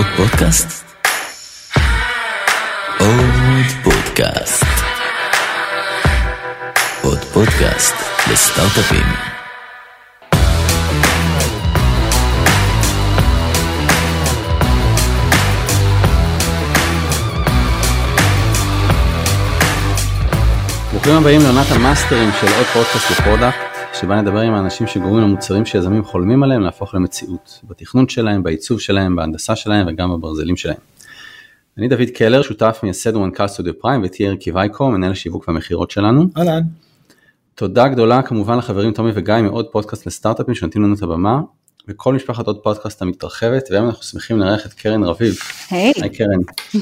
עוד פודקאסט? עוד פודקאסט. עוד פודקאסט לסטארט-אפים. ברוכים הבאים לעונת המאסטרים של עוד פודקאסט ל product, שבה נדבר עם האנשים שגורמים למוצרים שיזמים חולמים עליהם להפוך למציאות, בתכנון שלהם, בעיצוב שלהם, בהנדסה שלהם וגם בברזלים שלהם. אני דוד קלר, שותף מייסד ומנכ"ל סטודיו פריים ותיאר קיווייקו, מנהל השיווק והמכירות שלנו. אהלן. תודה גדולה כמובן לחברים תומי וגיא מעוד פודקאסט לסטארט-אפים שנותנים לנו את הבמה, וכל משפחת עוד פודקאסט המתרחבת, והיום אנחנו שמחים לארח את קרן רביב. היי, היי קרן.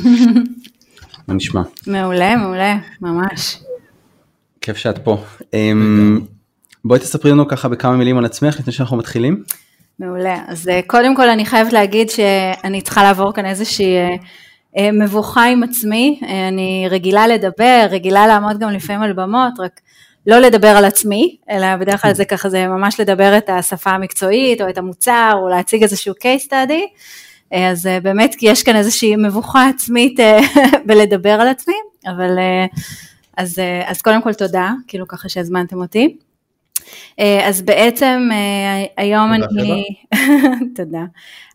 מה נשמע? מעולה, מעולה, ממש. כיף שאת פה. בואי תספרי לנו ככה בכמה מילים על עצמך לפני שאנחנו מתחילים. מעולה. אז אה, קודם כל אני חייבת להגיד שאני צריכה לעבור כאן איזושהי אה, אה, מבוכה עם עצמי. אני רגילה לדבר, רגילה לעמוד גם לפעמים על במות, רק לא לדבר על עצמי, אלא בדרך כלל זה ככה, זה ממש לדבר את השפה המקצועית או את המוצר או להציג איזשהו case study. אז באמת כי יש כאן איזושהי מבוכה עצמית בלדבר על עצמי, אבל אז, אז קודם כל תודה, כאילו ככה שהזמנתם אותי. אה, אז בעצם אה, היום תודה, אני, תודה,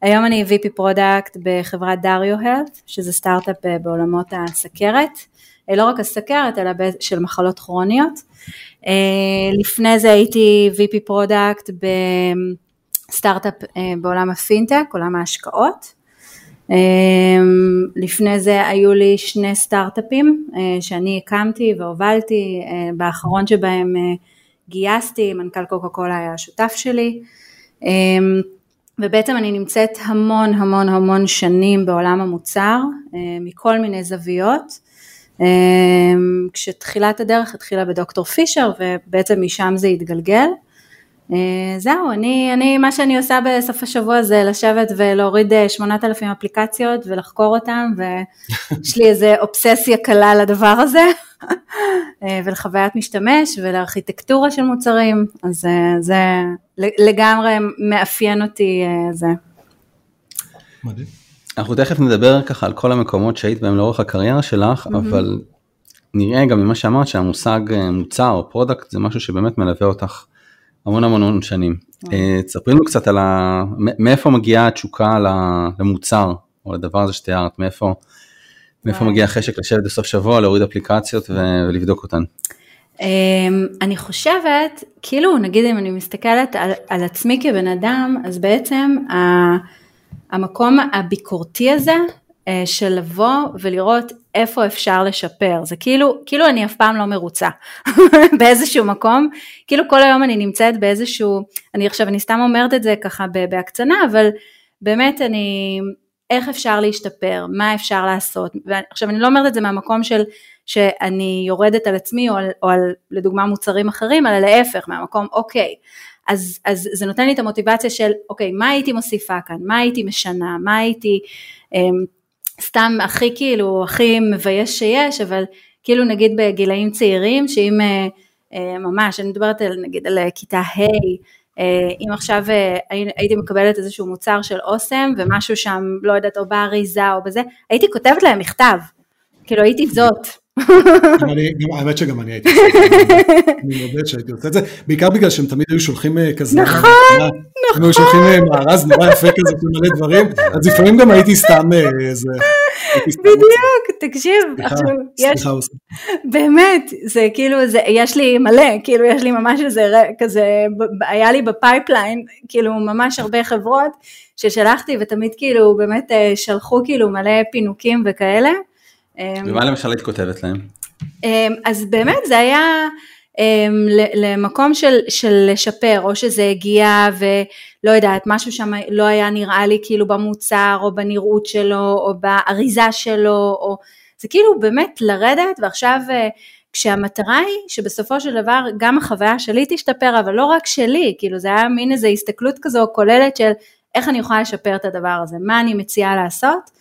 היום אני VP product בחברת דריו הלת', שזה סטארט-אפ אה, בעולמות הסכרת, לא רק הסכרת אלא של מחלות כרוניות. לפני זה הייתי VP product בסטארט-אפ בעולם הפינטק, עולם ההשקעות. לפני זה היו לי שני סטארט-אפים שאני הקמתי והובלתי, באחרון שבהם גייסתי, מנכ"ל קוקה קולה היה השותף שלי, אה, ובעצם אני נמצאת המון המון המון שנים בעולם המוצר, אה, מכל מיני זוויות, אה, כשתחילת הדרך התחילה בדוקטור פישר ובעצם משם זה התגלגל. אה, זהו, אני, אני, מה שאני עושה בסוף השבוע זה לשבת ולהוריד אה, 8,000 אפליקציות ולחקור אותן, ויש לי איזה אובססיה קלה לדבר הזה, אה, ולחוויית משתמש ולארכיטקטורה של מוצרים, אז אה, זה לגמרי מאפיין אותי אה, זה. מדהים. אנחנו תכף נדבר ככה על כל המקומות שהיית בהם לאורך הקריירה שלך, אבל נראה גם ממה שאמרת שהמושג אה, מוצר או product זה משהו שבאמת מלווה אותך המון המון המון שנים. אה, תספרי לנו קצת על ה... מאיפה מגיעה התשוקה למוצר או לדבר הזה שתיארת, מאיפה, מאיפה וואי. מגיע החשק לשבת בסוף שבוע, להוריד אפליקציות ולבדוק אותן. אמ, אני חושבת, כאילו נגיד אם אני מסתכלת על, על עצמי כבן אדם, אז בעצם ה- המקום הביקורתי הזה אה, של לבוא ולראות איפה אפשר לשפר, זה כאילו, כאילו אני אף פעם לא מרוצה. באיזשהו מקום, כאילו כל היום אני נמצאת באיזשהו, אני עכשיו אני סתם אומרת את זה ככה בהקצנה, אבל באמת אני, איך אפשר להשתפר, מה אפשר לעשות, ועכשיו אני לא אומרת את זה מהמקום של שאני יורדת על עצמי או על, או על לדוגמה מוצרים אחרים, אלא להפך, מהמקום אוקיי, אז, אז זה נותן לי את המוטיבציה של אוקיי, מה הייתי מוסיפה כאן, מה הייתי משנה, מה הייתי, אמ, סתם הכי כאילו, הכי מבייש שיש, אבל כאילו נגיד בגילאים צעירים, שאם אה, אה, ממש, אני מדברת על נגיד על אה, כיתה ה', אה, אם עכשיו הי- הייתי מקבלת איזשהו מוצר של אוסם ומשהו שם, לא יודעת, או באריזה או בזה, הייתי כותבת להם מכתב, כאילו הייתי זאת. האמת שגם אני הייתי עושה את זה, אני מודה שהייתי עושה את זה, בעיקר בגלל שהם תמיד היו שולחים אה, כזה, נכון, הם היו שולחים אה, מארז נורא יפה כזה של מלא דברים, אז לפעמים גם הייתי סתם אה, איזה, בדיוק, תקשיב, עכשיו, יש. באמת, זה כאילו, זה, יש לי מלא, כאילו יש לי ממש איזה, כזה, היה לי ב pipeline, כאילו ממש הרבה חברות ששלחתי ותמיד כאילו באמת שלחו כאילו מלא פינוקים וכאלה. אה, ומה למשל היית כותבת להם? אמ, אז באמת זה היה אמ, למקום של, של לשפר, או שזה הגיע ולא יודעת, משהו שם לא היה נראה לי כאילו במוצר, או בנראות שלו, או באריזה שלו, או זה כאילו באמת לרדת, ועכשיו אה, כשהמטרה היא שבסופו של דבר גם החוויה שלי תשתפר, אבל לא רק שלי, כאילו זה היה מין איזו הסתכלות כזו כוללת של איך אני יכולה לשפר את הדבר הזה, מה אני מציעה לעשות.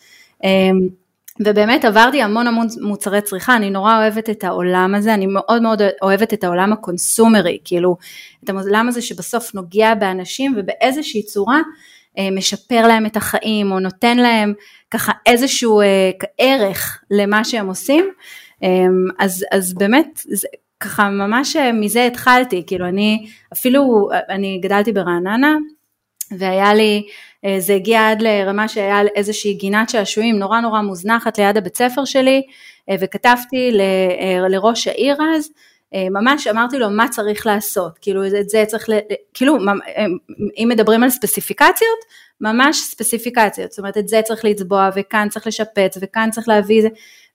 אמ, ובאמת עברתי המון המון מוצרי צריכה, אני נורא אוהבת את העולם הזה, אני מאוד מאוד אוהבת את העולם הקונסומרי, כאילו, את העולם הזה שבסוף נוגע באנשים ובאיזושהי צורה אה, משפר להם את החיים או נותן להם ככה איזשהו אה, ערך למה שהם עושים, אה, אז, אז באמת זה, ככה ממש מזה התחלתי, כאילו אני אפילו, אני גדלתי ברעננה והיה לי, זה הגיע עד לרמה שהיה איזושהי גינת שעשועים נורא נורא מוזנחת ליד הבית ספר שלי אה, וכתבתי ל, לראש העיר אז, ממש אמרתי לו מה צריך לעשות, כאילו את זה צריך, ל, כאילו אם מדברים על ספציפיקציות, ממש ספציפיקציות, זאת אומרת את זה צריך לצבוע וכאן צריך לשפץ וכאן צריך להביא זה,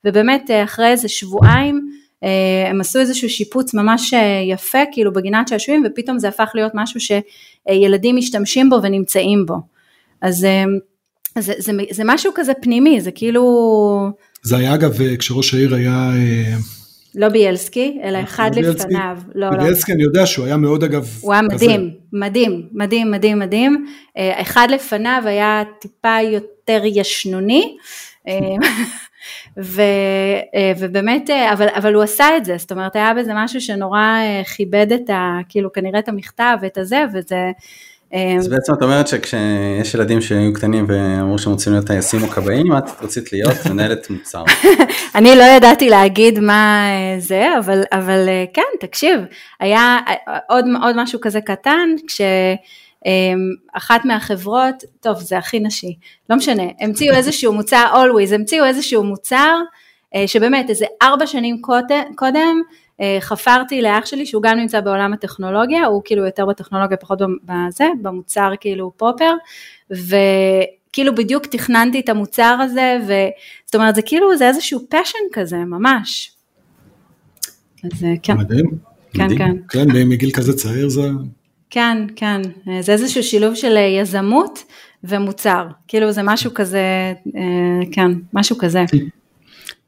ובאמת אחרי איזה שבועיים אה, הם עשו איזשהו שיפוץ ממש אה, יפה כאילו בגינת שעשועים ופתאום זה הפך להיות משהו שילדים משתמשים בו ונמצאים בו. אז אה, זה, זה, זה משהו כזה פנימי, זה כאילו... זה היה אגב כשראש העיר היה... לא ביאלסקי, אלא אחד ביאלסקי, לפניו. לא, לא. ביאלסקי אני יודע שהוא היה מאוד אגב... הוא היה מדהים. מדהים, מדהים, מדהים, מדהים. אחד לפניו היה טיפה יותר ישנוני. ו, אה, ובאמת, אה, אבל, אבל הוא עשה את זה, זאת אומרת היה בזה משהו שנורא אה, כיבד את ה... כאילו כנראה את המכתב ואת הזה, וזה... אז בעצם את אומרת שכשיש ילדים שהיו קטנים ואמרו שהם רוצים להיות טייסים או כבאים, את רצית להיות מנהלת מוצר. אני לא ידעתי להגיד מה זה, אבל, אבל כן, תקשיב, היה עוד, עוד משהו כזה קטן, כש... אמ, אחת מהחברות, טוב זה הכי נשי, לא משנה, המציאו איזשהו מוצר, always, המציאו איזשהו מוצר אה, שבאמת איזה ארבע שנים קודם אה, חפרתי לאח שלי שהוא גם נמצא בעולם הטכנולוגיה, הוא כאילו יותר בטכנולוגיה פחות בזה, במוצר כאילו פופר, וכאילו בדיוק תכננתי את המוצר הזה, וזאת אומרת זה כאילו זה איזשהו פשן כזה ממש. אז אה, כן. מדהים. כן, מדהים. כן. כן, מגיל כזה צעיר זה כן, כן, זה איזשהו שילוב של יזמות ומוצר, כאילו זה משהו כזה, אה, כן, משהו כזה.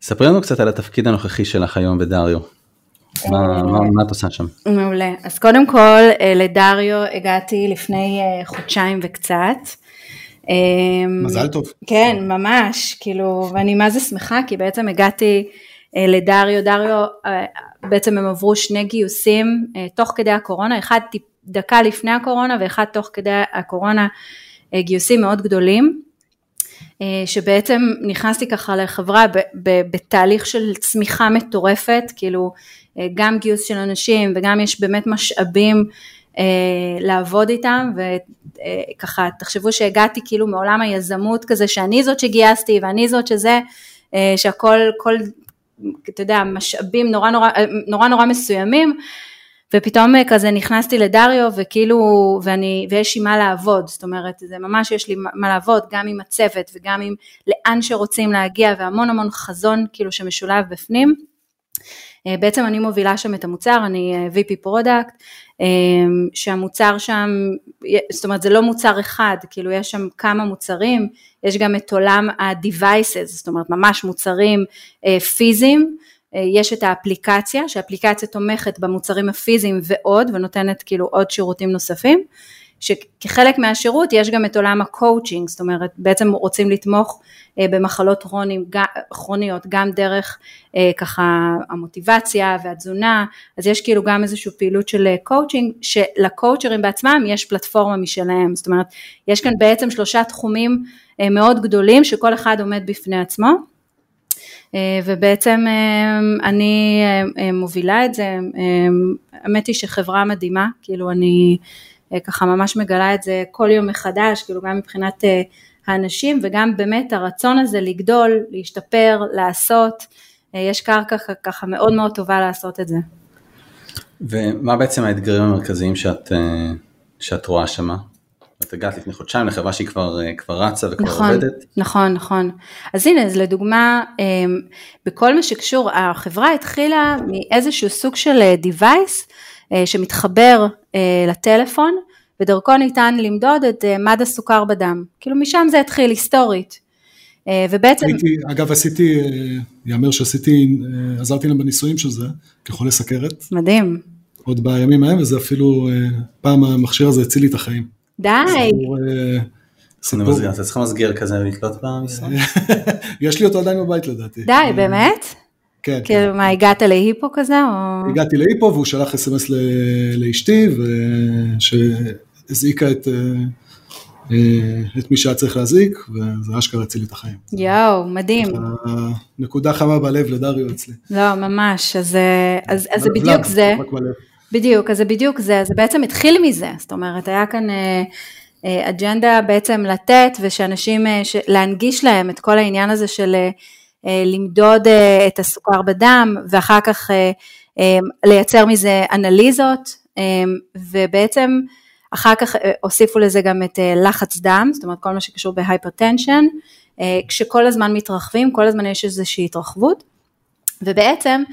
ספרי לנו קצת על התפקיד הנוכחי שלך היום בדריו. מה, מה, מה את עושה שם? מעולה. אז קודם כל אה, לדריו הגעתי לפני אה, חודשיים וקצת. מזל טוב. כן, ממש, כאילו, ואני מה זה שמחה, כי בעצם הגעתי לדריו, דריו, בעצם הם עברו שני גיוסים תוך כדי הקורונה, אחד דקה לפני הקורונה ואחד תוך כדי הקורונה אה, גיוסים מאוד גדולים, אה, שבעצם נכנסתי ככה לחברה בתהליך של צמיחה מטורפת, כאילו אה, גם גיוס של אנשים וגם יש באמת משאבים לעבוד איתם וככה תחשבו שהגעתי כאילו מעולם היזמות כזה שאני זאת שגייסתי ואני זאת שזה, שהכל, כל, אתה יודע, משאבים נורא נורא, נורא נורא מסוימים ופתאום אה, כזה נכנסתי לדריו וכאילו, ואני, ויש לי מה לעבוד, זאת אומרת, זה ממש יש לי מה לעבוד, גם עם הצוות וגם עם לאן שרוצים להגיע והמון המון חזון כאילו שמשולב בפנים. אה, בעצם אני מובילה שם את המוצר, אני אה, VP product, שהמוצר שם, זאת אומרת זה לא מוצר אחד, כאילו יש שם כמה מוצרים, יש גם את עולם ה devices, זאת אומרת ממש מוצרים פיזיים, אה, יש את האפליקציה, שהאפליקציה תומכת במוצרים הפיזיים ועוד, ונותנת כאילו עוד שירותים נוספים, שכחלק מהשירות יש גם את עולם הקואוצ'ינג, זאת אומרת בעצם רוצים לתמוך אה, במחלות כרוניות גם דרך אה, ככה המוטיבציה והתזונה, אז יש כאילו גם איזושהי פעילות של קואוצ'ינג, שלקואוצ'רים בעצמם יש פלטפורמה משלהם, זאת אומרת יש כאן בעצם שלושה תחומים מאוד גדולים שכל אחד עומד בפני עצמו. אה, ובעצם אה, אני אה, מובילה את זה, האמת היא שחברה מדהימה, כאילו אני ככה ממש מגלה את זה כל יום מחדש, כאילו גם מבחינת האנשים וגם באמת הרצון הזה לגדול, להשתפר, לעשות, יש קרקע ככה מאוד מאוד טובה לעשות את זה. ומה בעצם האתגרים המרכזיים שאת, שאת רואה שמה? את הגעת לפני חודשיים לחברה שהיא כבר, אה, כבר רצה וכבר נכון, עובדת. נכון, נכון. אז הנה, אז לדוגמה, אמ, בכל מה שקשור, החברה התחילה מאיזשהו סוג של אה, device אה, שמתחבר לטלפון, ודרכו ניתן למדוד את מד הסוכר בדם. כאילו משם זה התחיל היסטורית. ובעצם... הייתי, אגב עשיתי, יאמר שעשיתי, עזרתי להם בניסויים של זה, כחולה סכרת. מדהים. עוד בימים ההם, וזה אפילו, פעם המכשיר הזה הציל לי את החיים. די. סיפור. אתה צריך מסגר כזה ולתלות במשרד? יש לי אותו עדיין בבית לדעתי. די, באמת? כן. כאילו, כן. מה, הגעת להיפו כזה? הגעתי להיפו והוא שלח אס.אם.אס לאשתי, שהזעיקה את את מי שהיה צריך להזעיק, וזה אשכרה הציל לי את החיים. יואו, מדהים. נקודה חמה בלב לדריו אצלי. לא, ממש, אז, אז, אז זה בדיוק זה. בדיוק, אז זה בדיוק זה, זה בעצם התחיל מזה, זאת אומרת, היה כאן אה, אה, אג'נדה בעצם לתת ושאנשים, אה, ש, להנגיש להם את כל העניין הזה של אה, אה, למדוד אה, את הסוכר בדם ואחר כך אה, אה, לייצר מזה אנליזות אה, ובעצם אחר כך אה, הוסיפו לזה גם את אה, לחץ דם, זאת אומרת כל מה שקשור ב hypertension, אה, כשכל הזמן מתרחבים, כל הזמן יש איזושהי התרחבות ובעצם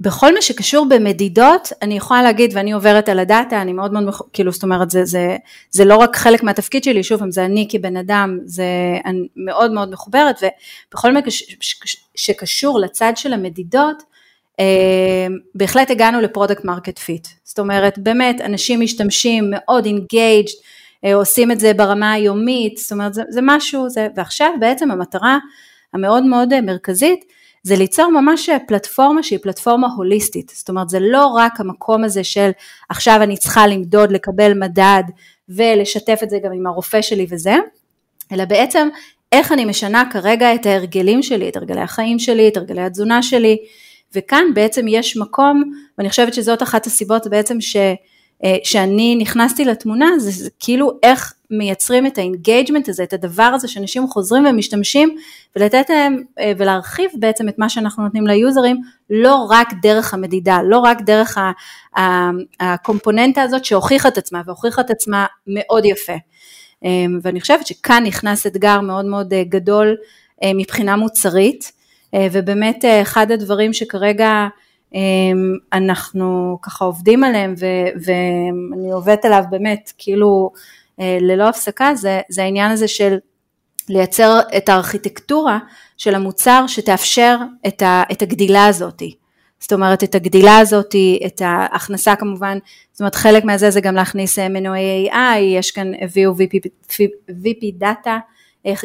בכל מה שקשור במדידות, אני יכולה להגיד, ואני עוברת על ה data, אני מאוד מאוד, כאילו, זאת אומרת, זה, זה, זה לא רק חלק מהתפקיד שלי, שוב פעם, זה אני כבן אדם, זה אני מאוד מאוד מחוברת, ובכל מה שקשור לצד של המדידות, אה, בהחלט הגענו ל product market fit. זאת אומרת, באמת, אנשים משתמשים מאוד engaged, אה, עושים את זה ברמה היומית, זאת אומרת, זה, זה משהו, זה, ועכשיו בעצם המטרה המאוד מאוד מרכזית, זה ליצור ממש פלטפורמה שהיא פלטפורמה הוליסטית, זאת אומרת זה לא רק המקום הזה של עכשיו אני צריכה למדוד, לקבל מדד ולשתף את זה גם עם הרופא שלי וזה, אלא בעצם איך אני משנה כרגע את ההרגלים שלי, את הרגלי החיים שלי, את הרגלי התזונה שלי, וכאן בעצם יש מקום, ואני חושבת שזאת אחת הסיבות בעצם ש... אה, שאני נכנסתי לתמונה זה, זה כאילו איך מייצרים את ה engagement הזה, את הדבר הזה שאנשים חוזרים ומשתמשים ולתת להם אה, ולהרחיב בעצם את מה שאנחנו נותנים ל users לא רק דרך המדידה, לא רק דרך הקומפוננטה הזאת שהוכיחה את עצמה והוכיחה את עצמה מאוד יפה. אה, ואני חושבת שכאן נכנס אתגר מאוד מאוד גדול מבחינה מוצרית ובאמת אחד הדברים שכרגע אנחנו ככה עובדים עליהם ו- ואני עובדת עליו באמת כאילו אה, ללא הפסקה, זה, זה העניין הזה של לייצר את הארכיטקטורה של המוצר שתאפשר את, ה, את הגדילה הזאתי. זאת אומרת את הגדילה הזאת, את ההכנסה כמובן, זאת אומרת חלק מהזה זה גם להכניס אה, מנועי AI, יש כאן, הביאו VP, VP דאטה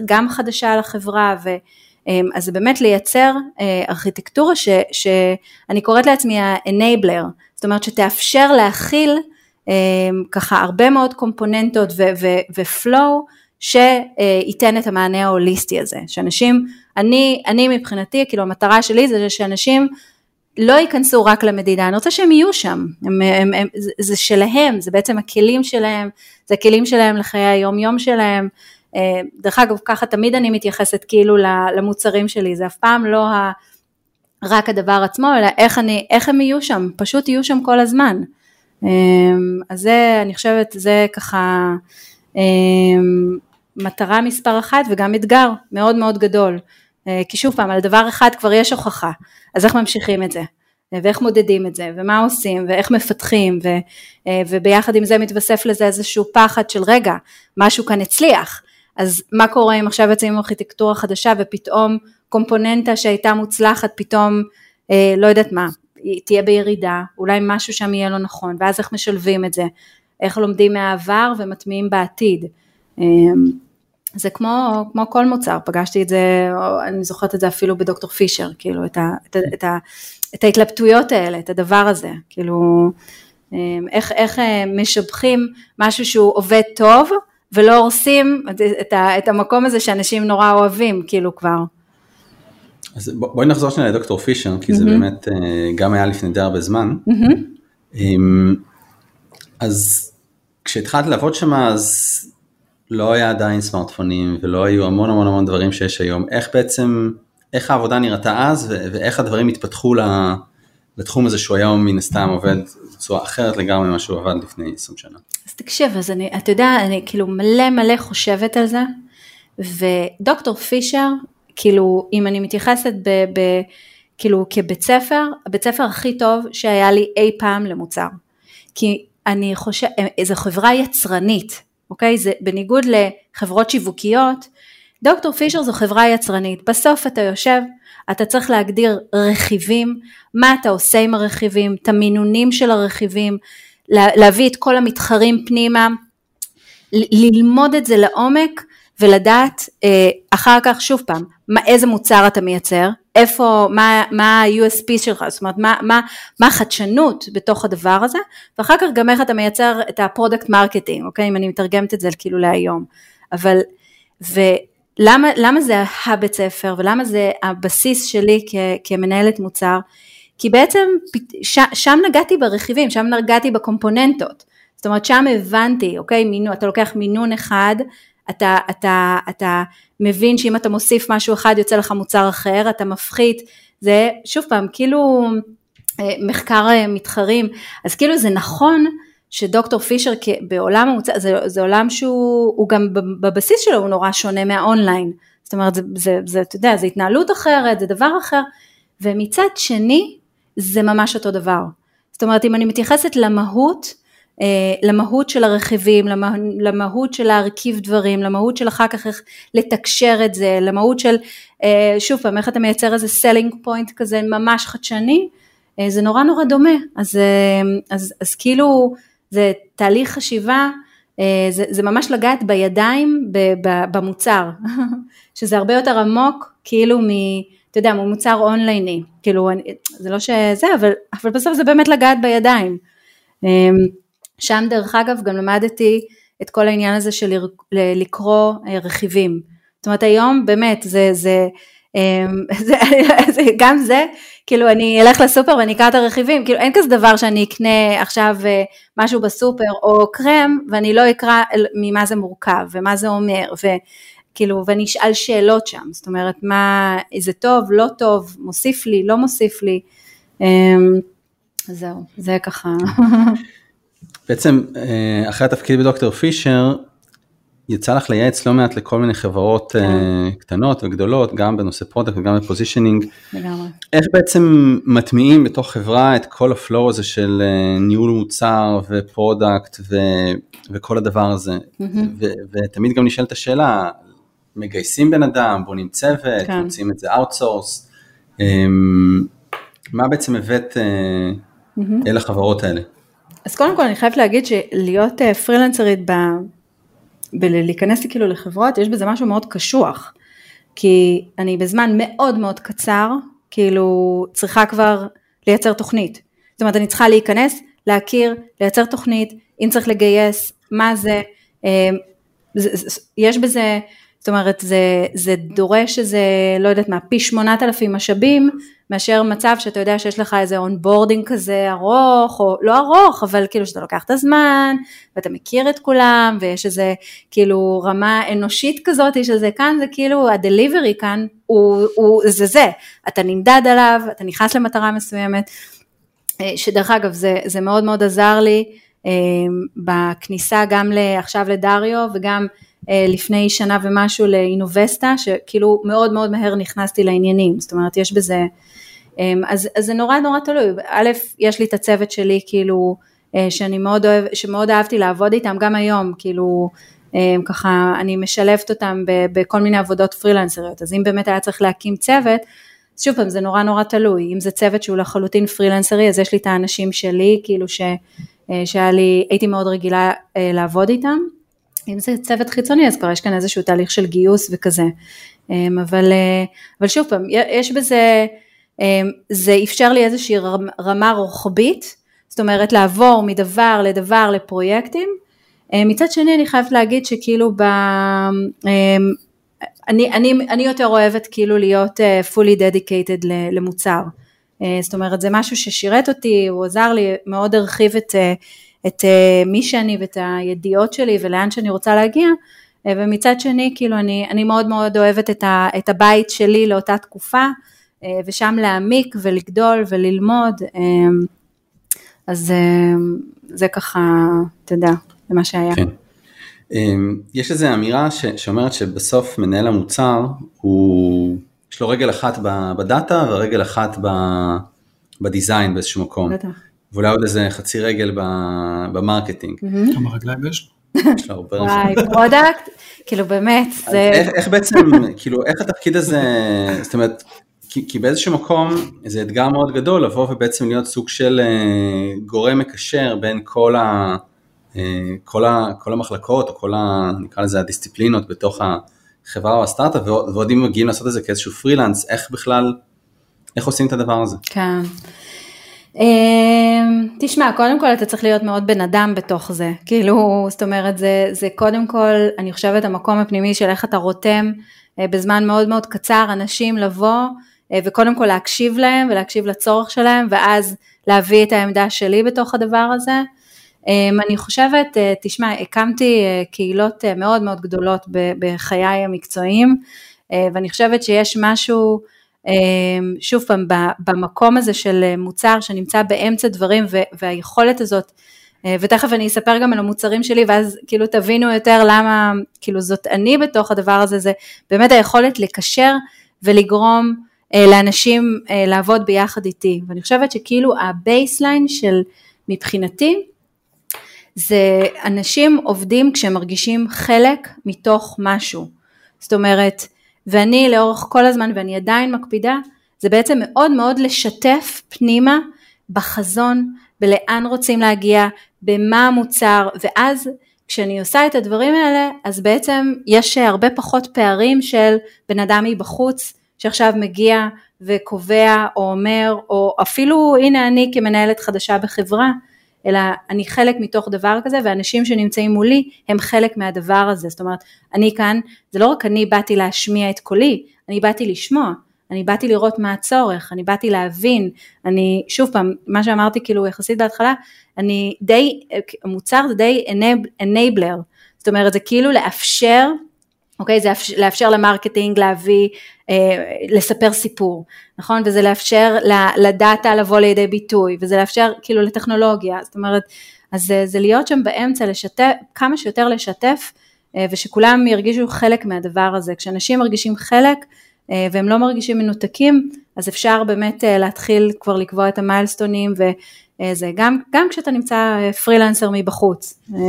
גם חדשה לחברה ו... אמ, אז זה באמת לייצר אה, ארכיטקטורה ש, שאני קוראת לעצמי ה-enabler, זאת אומרת שתאפשר להכיל אמ, ככה הרבה מאוד קומפוננטות ו-flow שייתן את המענה ההוליסטי הזה, שאנשים, אני, אני מבחינתי, כאילו המטרה שלי זה שאנשים לא ייכנסו רק למדידה, אני רוצה שהם יהיו שם, הם, הם, הם, זה, שלהם, זה בעצם הכלים שלהם, זה הכלים שלהם לחיי היום יום שלהם, דרך אגב, ככה תמיד אני מתייחסת כאילו למוצרים שלי, זה אף פעם לא ה... רק הדבר עצמו, אלא איך, אני, איך הם יהיו שם, פשוט יהיו שם כל הזמן. אה, אז זה, אני חושבת, זה ככה אה, מטרה מספר אחת וגם אתגר מאוד מאוד גדול. כי שוב פעם, על דבר אחד כבר יש הוכחה, אז איך ממשיכים את זה? ואיך מודדים את זה, ומה עושים, ואיך מפתחים, ו, וביחד עם זה מתווסף לזה איזשהו פחד של רגע, משהו כאן הצליח, אז מה קורה אם עכשיו יוצאים עם ארכיטקטורה חדשה ופתאום קומפוננטה שהייתה מוצלחת פתאום, אה, לא יודעת מה, תהיה בירידה, אולי משהו שם יהיה לא נכון, ואז איך משלבים את זה, איך לומדים מהעבר ומטמיעים בעתיד. אה, זה כמו, כמו כל מוצר, פגשתי את זה, או אני זוכרת את זה אפילו בדוקטור פישר, כאילו את, ה, את, ה, את, ה, את ההתלבטויות האלה, את הדבר הזה, כאילו אה, איך, איך אה, משבחים משהו שהוא עובד טוב, ולא הורסים את, ה, את המקום הזה שאנשים נורא אוהבים, כאילו כבר. אז בואי נחזור שנייה לדוקטור פישר, כי mm-hmm. זה באמת אה, גם היה לפני די הרבה זמן. Mm-hmm. אז כשהתחלת לעבוד שם אז לא היה עדיין סמארטפונים ולא היו המון המון המון דברים שיש היום. איך בעצם, איך העבודה נראתה אז ואיך הדברים התפתחו לתחום הזה שהוא היום מן הסתם עובד בצורה אחרת לגמרי ממה שהוא עבד לפני 20 שנה. אז תקשיב, אז אני, אתה יודע, אני כאילו מלא מלא חושבת על זה, ודוקטור פישר, כאילו, אם אני מתייחסת ב, ב, כאילו כבית ספר, הבית ספר הכי טוב שהיה לי אי פעם למוצר. כי אני חושבת, זו חברה יצרנית, אוקיי? זה בניגוד לחברות שיווקיות, דוקטור פישר זו חברה יצרנית. בסוף אתה יושב, אתה צריך להגדיר רכיבים, מה אתה עושה עם הרכיבים, את המינונים של הרכיבים, להביא את כל המתחרים פנימה, ללמוד את זה לעומק ולדעת אה, אחר כך שוב פעם, מה, איזה מוצר אתה מייצר, איפה, מה, מה ה-USP שלך, זאת אומרת מה, מה, מה החדשנות בתוך הדבר הזה, ואחר כך גם איך אתה מייצר את ה product marketing, אוקיי, אם אני מתרגמת את זה כאילו להיום. אבל, ולמה למה זה הבית ספר ולמה זה הבסיס שלי כ, כמנהלת מוצר? כי בעצם ש, שם נגעתי ברכיבים, שם נגעתי בקומפוננטות. זאת אומרת, שם הבנתי, אוקיי, מינו, אתה לוקח מינון אחד, אתה, אתה, אתה מבין שאם אתה מוסיף משהו אחד יוצא לך מוצר אחר, אתה מפחית, זה שוב פעם, כאילו אה, מחקר אה, מתחרים, אז כאילו זה נכון שדוקטור פישר בעולם המוצר, זה, זה עולם שהוא גם בבסיס שלו הוא נורא שונה מהאונליין, זאת אומרת, זה, זה, זה, אתה יודע, זה התנהלות אחרת, זה דבר אחר, ומצד שני, זה ממש אותו דבר. זאת אומרת, אם אני מתייחסת למהות, אה, למהות של הרכיבים, למה, למהות של להרכיב דברים, למהות של אחר כך איך לתקשר את זה, למהות של, אה, שוב פעם, איך אתה מייצר איזה selling point כזה ממש חדשני, אה, זה נורא נורא דומה, אז, אז, אז כאילו זה תהליך חשיבה, זה, זה ממש לגעת בידיים במוצר, שזה הרבה יותר עמוק כאילו מ... אתה יודע, מוצר אונלייני, כאילו, זה לא שזה, אבל, אבל בסוף זה באמת לגעת בידיים. שם דרך אגב גם למדתי את כל העניין הזה של לקרוא אה, רכיבים. זאת אומרת היום באמת זה, זה, אמ, זה גם זה, כאילו אני אלך לסופר ואני אקרא את הרכיבים, כאילו אין כזה דבר שאני אקנה עכשיו אה, משהו בסופר או קרם ואני לא אקרא ממה זה מורכב ומה זה אומר וכאילו ואני אשאל שאלות שם, זאת אומרת מה, זה טוב, לא טוב, מוסיף לי, לא מוסיף לי, אמ, זהו, זה ככה. בעצם אה, אחרי התפקיד בדוקטור פישר, יצא לך לייעץ לא מעט לכל מיני חברות כן. uh, קטנות וגדולות, גם בנושא product וגם ב positioning. לגמרי. איך בעצם מטמיעים בתוך חברה את כל ה flow הזה של uh, ניהול מוצר ו product ו, וכל הדבר הזה. Mm-hmm. ו, ותמיד גם נשאלת השאלה, מגייסים בן אדם, בונים צוות, כן. מוצאים את זה outsource. Um, מה בעצם הבאת uh, mm-hmm. אל החברות האלה? אז קודם כל אני חייבת להגיד שלהיות אה, פרילנסרית ב... בלהיכנס כאילו לחברות, יש בזה משהו מאוד קשוח, כי אני בזמן מאוד מאוד קצר, כאילו צריכה כבר לייצר תוכנית. זאת אומרת, אני צריכה להיכנס, להכיר, לייצר תוכנית, אם צריך לגייס, מה זה, אה, יש בזה, זאת אומרת, זה, זה דורש איזה, לא יודעת מה, פי שמונת אלפים משאבים, מאשר מצב שאתה יודע שיש לך איזה onboarding כזה ארוך, או לא ארוך, אבל כאילו שאתה לוקח את הזמן, ואתה מכיר את כולם, ויש איזה כאילו רמה אנושית כזאת, שזה כאן זה כאילו ה delivery כאן, הוא, הוא, זה זה, אתה נמדד עליו, אתה נכנס למטרה מסוימת, אה, שדרך אגב זה, זה מאוד מאוד עזר לי אה, בכניסה גם עכשיו לדריו וגם לפני שנה ומשהו לאינובסטה, שכאילו מאוד מאוד מהר נכנסתי לעניינים, זאת אומרת יש בזה אמ, אז, אז זה נורא נורא תלוי, א', יש לי את הצוות שלי כאילו, אה, שאני מאוד אוהב, שמאוד אהבתי לעבוד איתם, גם היום, כאילו, אמ, ככה, אני משלבת אותם בכל מיני עבודות פרילנסריות, אז אם באמת היה צריך להקים צוות, שוב פעם, זה נורא נורא תלוי, אם זה צוות שהוא לחלוטין פרילנסרי, אז יש לי את האנשים שלי, כאילו ש, אה, שהיה לי, הייתי מאוד רגילה אה, לעבוד איתם, אם זה צוות חיצוני, אז כבר יש כאן איזשהו תהליך של גיוס וכזה, אמ, אבל, אבל שוב פעם, יש בזה, אמ, זה אפשר לי איזושהי רמה רוחבית, זאת אומרת לעבור מדבר לדבר לפרויקטים. אמ, מצד שני אני חייבת להגיד שכאילו ב... אני, אני, אני יותר אוהבת כאילו להיות אה, fully dedicated למוצר. אה, זאת אומרת זה משהו ששירת אותי, הוא עזר לי, מאוד הרחיב את, אה, את מי שאני ואת הידיעות שלי ולאן שאני רוצה להגיע. ומצד שני כאילו אני, אני מאוד מאוד אוהבת את, ה, את הבית שלי לאותה תקופה. אה, ושם להעמיק ולגדול וללמוד, אה, אז אה, זה ככה, אתה יודע, זה מה שהיה. כן. יש איזו אמירה ש, שאומרת שבסוף מנהל המוצר הוא, יש לו רגל אחת בדאטה ורגל אחת בדיזיין באיזשהו מקום. בטח. ואולי עוד איזה חצי רגל ב marketing. כמה רגליים יש? יש לו הרבה וואי, product, כאילו באמת, זה... איך בעצם, כאילו, איך התפקיד הזה, זאת אומרת, כי, כי באיזשהו מקום זה אתגר מאוד גדול לבוא ובעצם להיות סוג של uh, גורם מקשר בין כל, ה, uh, כל, ה, כל המחלקות או כל ה, נקרא לזה הדיסציפלינות בתוך החברה או הסטארט-אפ ועוד אם מגיעים לעשות את זה כאיזשהו פרילנס, איך בכלל, איך עושים את הדבר הזה? כן. אמ, תשמע, קודם כל אתה צריך להיות מאוד בן אדם בתוך זה, כאילו, זאת אומרת, זה, זה קודם כל, אני חושבת, המקום הפנימי של איך אתה רותם אה, בזמן מאוד מאוד קצר אנשים לבוא אה, וקודם כל להקשיב להם ולהקשיב לצורך שלהם, ואז להביא את העמדה שלי בתוך הדבר הזה. אמ, אני חושבת, אה, תשמע, הקמתי קהילות מאוד מאוד גדולות בחיי המקצועיים, ואני חושבת שיש משהו, שוב פעם, במקום הזה של מוצר שנמצא באמצע דברים והיכולת הזאת, אה, ותכף אני אספר גם על המוצרים שלי ואז כאילו תבינו יותר למה, כאילו זאת אני בתוך הדבר הזה, זה באמת היכולת לקשר ולגרום אה, לאנשים אה, לעבוד ביחד איתי, ואני חושבת שכאילו ה baseline של מבחינתי, זה אנשים עובדים כשהם מרגישים חלק מתוך משהו, זאת אומרת, ואני לאורך כל הזמן, ואני עדיין מקפידה, זה בעצם מאוד מאוד לשתף פנימה בחזון, בלאן רוצים להגיע, במה המוצר, ואז כשאני עושה את הדברים האלה, אז בעצם יש הרבה פחות פערים של בן אדם מבחוץ, שעכשיו מגיע וקובע או אומר, או אפילו הנה אני כמנהלת חדשה בחברה, אלא אני חלק מתוך דבר כזה ואנשים שנמצאים מולי הם חלק מהדבר הזה, זאת אומרת אני כאן, זה לא רק אני באתי להשמיע את קולי, אני באתי לשמוע, אני באתי לראות מה הצורך, אני באתי להבין, אני שוב פעם, מה שאמרתי כאילו יחסית בהתחלה, אני די, מוצר זה די enabler, זאת אומרת זה כאילו לאפשר אוקיי? זה לאפשר ל marketing להביא, אה, לספר סיפור, נכון? וזה לאפשר ל data לבוא לידי ביטוי, וזה לאפשר כאילו לטכנולוגיה, זאת אומרת, אז זה, זה להיות שם באמצע, לשתף, כמה שיותר לשתף, אה, ושכולם ירגישו חלק מהדבר הזה. כשאנשים מרגישים חלק, אה, והם לא מרגישים מנותקים, אז אפשר באמת אה, להתחיל כבר לקבוע את המיילסטונים, וזה גם, גם כשאתה נמצא אה, פרילנסר מבחוץ. אה,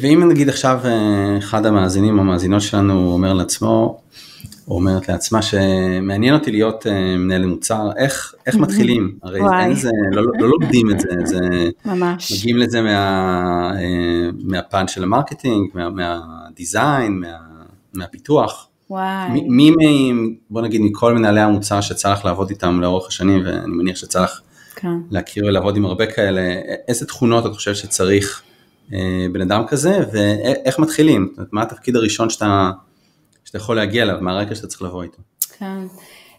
ואם נגיד עכשיו אה, אחד המאזינים או המאזינות שלנו אומר לעצמו, או אומרת לעצמה שמעניין אותי להיות אה, מנהל מוצר, איך, איך מתחילים? הרי. אין זה, לא, לא לומדים את זה, זה ממש. מגיעים לזה מה, אה, מהפן של ה marketing, מה, מה design, מה, מהפיתוח. וואי. מי, מי, בוא נגיד מכל מנהלי המוצר שיצא לך לעבוד איתם לאורך השנים, ואני מניח שיצא לך כן. להכיר ולעבוד עם הרבה כאלה, איזה תכונות את חושבת שצריך בן אדם כזה, ואיך מתחילים? זאת אומרת, מה התפקיד הראשון שאתה, שאתה יכול להגיע אליו, מה הרקע שאתה צריך לבוא איתו? כן.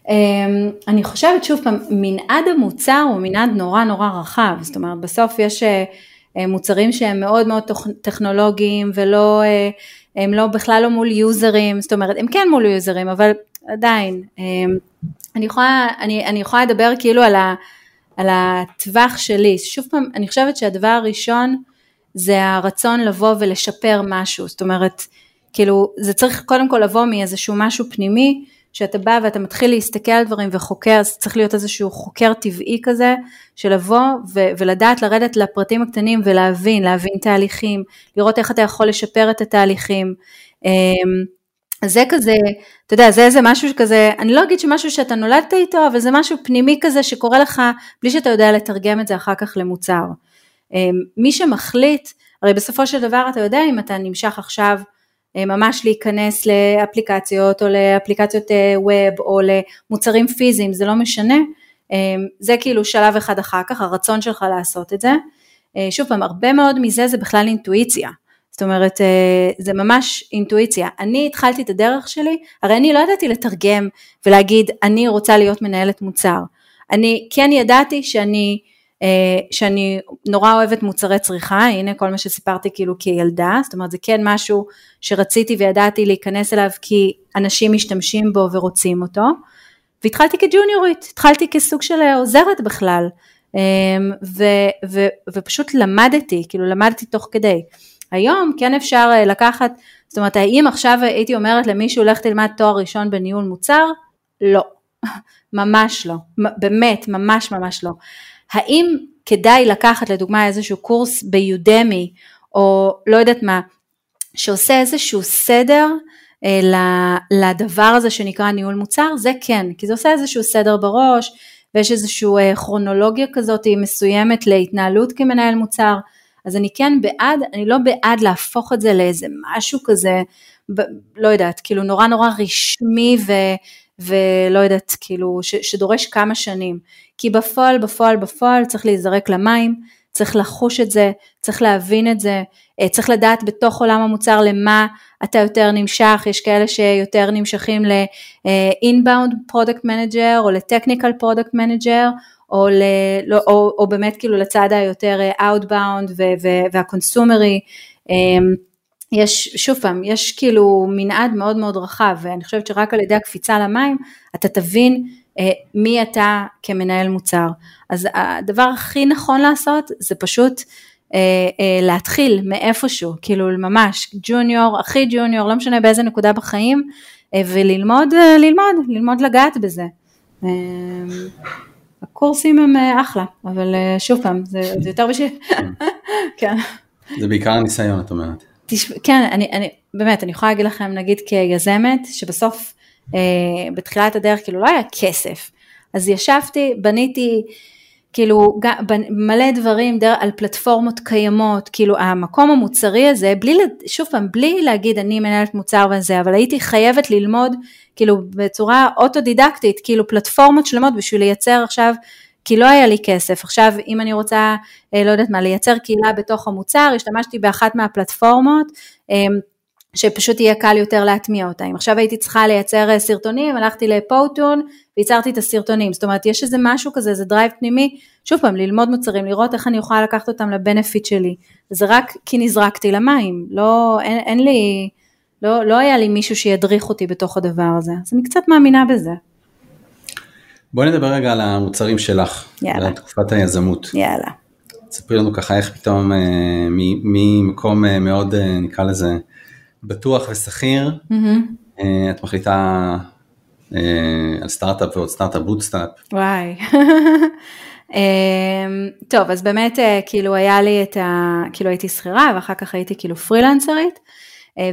אמ, אני חושבת שוב פעם, מנעד המוצר הוא מנעד נורא נורא רחב, זאת אומרת בסוף יש אה, אה, מוצרים שהם מאוד מאוד טכנולוגיים ולא, הם לא בכלל לא מול יוזרים, זאת אומרת הם כן מול יוזרים אבל עדיין, אמ, אני יכולה, אני, אני יכולה לדבר כאילו על, ה, על הטווח שלי, שוב פעם אני חושבת שהדבר הראשון זה הרצון לבוא ולשפר משהו, זאת אומרת, כאילו זה צריך קודם כל לבוא מאיזשהו משהו פנימי, שאתה בא ואתה מתחיל להסתכל על דברים וחוקר, אז צריך להיות איזשהו חוקר טבעי כזה, של לבוא ו- ולדעת לרדת לפרטים הקטנים ולהבין, להבין תהליכים, לראות איך אתה יכול לשפר את התהליכים. אמ, זה כזה, אתה יודע, זה איזה משהו כזה, אני לא אגיד שמשהו שאתה נולדת איתו, אבל זה משהו פנימי כזה שקורה לך בלי שאתה יודע לתרגם את זה אחר כך למוצר. אמ, מי שמחליט, הרי בסופו של דבר אתה יודע אם אתה נמשך עכשיו אה, ממש להיכנס לאפליקציות או לאפליקציות ווב אה, או למוצרים פיזיים, זה לא משנה, אמ, זה כאילו שלב אחד אחר כך, הרצון שלך לעשות את זה. אה, שוב פעם, הרבה מאוד מזה זה בכלל אינטואיציה. זאת אומרת, זה ממש אינטואיציה. אני התחלתי את הדרך שלי, הרי אני לא ידעתי לתרגם ולהגיד, אני רוצה להיות מנהלת מוצר. אני כן ידעתי שאני שאני נורא אוהבת מוצרי צריכה, הנה כל מה שסיפרתי כאילו כילדה, זאת אומרת זה כן משהו שרציתי וידעתי להיכנס אליו כי אנשים משתמשים בו ורוצים אותו, והתחלתי כג'וניורית, התחלתי כסוג של עוזרת בכלל, אה, ו, ו, ופשוט למדתי, כאילו למדתי תוך כדי. היום כן אפשר אה, לקחת, זאת אומרת האם עכשיו הייתי אומרת למישהו לך תלמד תואר ראשון בניהול מוצר? לא, ממש לא, באמת, ממש ממש לא. האם כדאי לקחת לדוגמה איזשהו קורס ביודמי או לא יודעת מה, שעושה איזשהו סדר אה, לדבר הזה שנקרא ניהול מוצר, זה כן, כי זה עושה איזשהו סדר בראש ויש איזושהי אה, כרונולוגיה כזאת מסוימת להתנהלות כמנהל מוצר, אז אני כן בעד, אני לא בעד להפוך את זה לאיזה משהו כזה, ב, לא יודעת, כאילו נורא נורא רשמי ו, ולא יודעת, כאילו, ש, שדורש כמה שנים. כי בפועל, בפועל, בפועל צריך להיזרק למים, צריך לחוש את זה, צריך להבין את זה, אה, צריך לדעת בתוך עולם המוצר למה אתה יותר נמשך, יש כאלה שיותר נמשכים ל-inbound product manager או ל-technical product manager, או, ל, לא, או, או באמת כאילו לצד היותר אה, outbound והקונסומרי. יש, שוב פעם, יש כאילו מנעד מאוד מאוד רחב, ואני חושבת שרק על ידי הקפיצה למים, אתה תבין אה, מי אתה כמנהל מוצר. אז הדבר הכי נכון לעשות, זה פשוט אה, אה, להתחיל מאיפשהו, כאילו ממש ג'וניור, הכי ג'וניור, לא משנה באיזה נקודה בחיים, אה, וללמוד, אה, ללמוד, ללמוד לגעת בזה. אה, הקורסים הם אה, אחלה, אבל אה, שוב פעם, זה, זה יותר בשביל... כן. זה בעיקר הניסיון, את אומרת. תשמע, כן, אני, אני, באמת, אני יכולה להגיד לכם, נגיד כיזמת, שבסוף, אה, בתחילת הדרך, כאילו לא היה כסף. אז ישבתי, בניתי, כאילו, מלא דברים דר, על פלטפורמות קיימות, כאילו, המקום המוצרי הזה, בלי, שוב פעם, בלי להגיד, אני מנהלת מוצר וזה, אבל הייתי חייבת ללמוד, כאילו, בצורה אוטודידקטית, כאילו, פלטפורמות שלמות בשביל לייצר עכשיו כי לא היה לי כסף. עכשיו, אם אני רוצה, אה, לא יודעת מה, לייצר קהילה בתוך המוצר, השתמשתי באחת מהפלטפורמות, אה, שפשוט יהיה קל יותר להטמיע אותה. אם עכשיו הייתי צריכה לייצר אה, סרטונים, הלכתי לפוטון וייצרתי את הסרטונים. זאת אומרת, יש איזה משהו כזה, איזה drive פנימי, שוב פעם, ללמוד מוצרים, לראות איך אני יכולה לקחת אותם ל benefit שלי. זה רק כי נזרקתי למים, לא, אין, אין לי, לא, לא היה לי מישהו שידריך אותי בתוך הדבר הזה. אז אני קצת מאמינה בזה. בואי נדבר רגע על המוצרים שלך, יאללה. על תקופת היזמות. יאללה. ספרי לנו ככה איך פתאום אה, ממקום אה, מאוד אה, נקרא לזה בטוח ושכיר, Mm-hmm. את מחליטה אה, על סטארט-אפ ועוד סטארט-אפ bootstrap. וואי. אמ, טוב, אז באמת אה, כאילו היה לי את ה... כאילו הייתי שכירה ואחר כך הייתי כאילו פרילנסרית,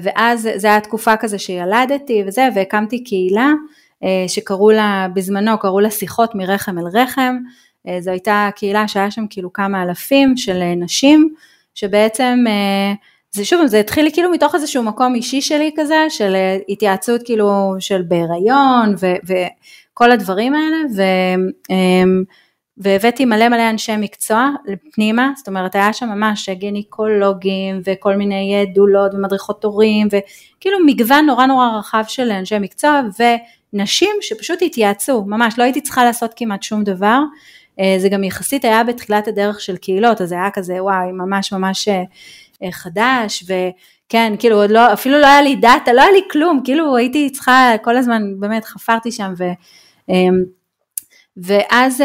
ואז זה היה תקופה כזה שילדתי וזה, והקמתי קהילה שקראו לה, בזמנו קראו לה שיחות מרחם אל רחם, אה, זו הייתה קהילה שהיה שם כאילו כמה אלפים של אה, נשים, שבעצם, זה שוב, זה התחיל כאילו מתוך איזשהו מקום אישי שלי כזה, של התייעצות כאילו של בהיריון וכל הדברים האלה, ו, והבאתי מלא מלא אנשי מקצוע פנימה, זאת אומרת היה שם ממש גינקולוגים וכל מיני דולות ומדריכות הורים, וכאילו מגוון נורא נורא רחב של אנשי מקצוע, ו... נשים שפשוט התייעצו, ממש לא הייתי צריכה לעשות כמעט שום דבר, אה, זה גם יחסית היה בתחילת הדרך של קהילות, אז זה היה כזה וואי ממש ממש אה, אה, חדש וכן כאילו עוד לא, אפילו לא היה לי דאטה, לא היה לי כלום, כאילו הייתי צריכה כל הזמן באמת חפרתי שם ו, ואז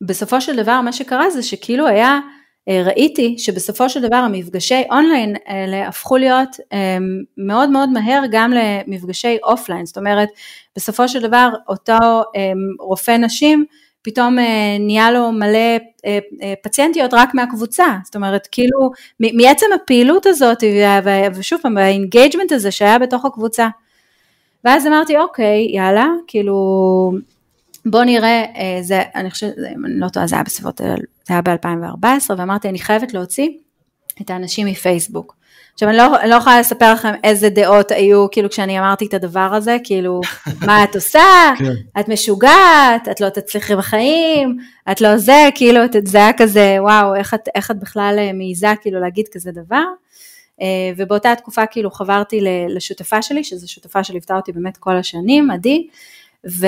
בסופו של דבר מה שקרה זה שכאילו היה אה, ראיתי שבסופו של דבר המפגשי אונליין האלה הפכו להיות אה, מאוד מאוד מהר גם למפגשי offline, זאת אומרת בסופו של דבר אותו אה, רופא נשים פתאום נהיה לו מלא פציינטיות רק מהקבוצה, זאת אומרת כאילו מעצם הפעילות הזאת ושוב פעם ה engagement הזה שהיה בתוך הקבוצה. ואז אמרתי אוקיי יאללה כאילו בוא נראה, זה, אני חושבת, אם אני לא טועה, זה היה בסביבות זה היה ב-2014, ואמרתי, אני חייבת להוציא את האנשים מפייסבוק. עכשיו, אני לא, אני לא יכולה לספר לכם איזה דעות היו, כאילו, כשאני אמרתי את הדבר הזה, כאילו, מה את עושה? כן. את משוגעת, את לא תצליחי בחיים, את לא זה, כאילו, זה היה כזה, וואו, איך את, איך את בכלל אה, מעיזה, כאילו, להגיד כזה דבר. אה, ובאותה תקופה, כאילו, חברתי לשותפה שלי, שזו שותפה שליוותה אותי באמת כל השנים, עדי, ו...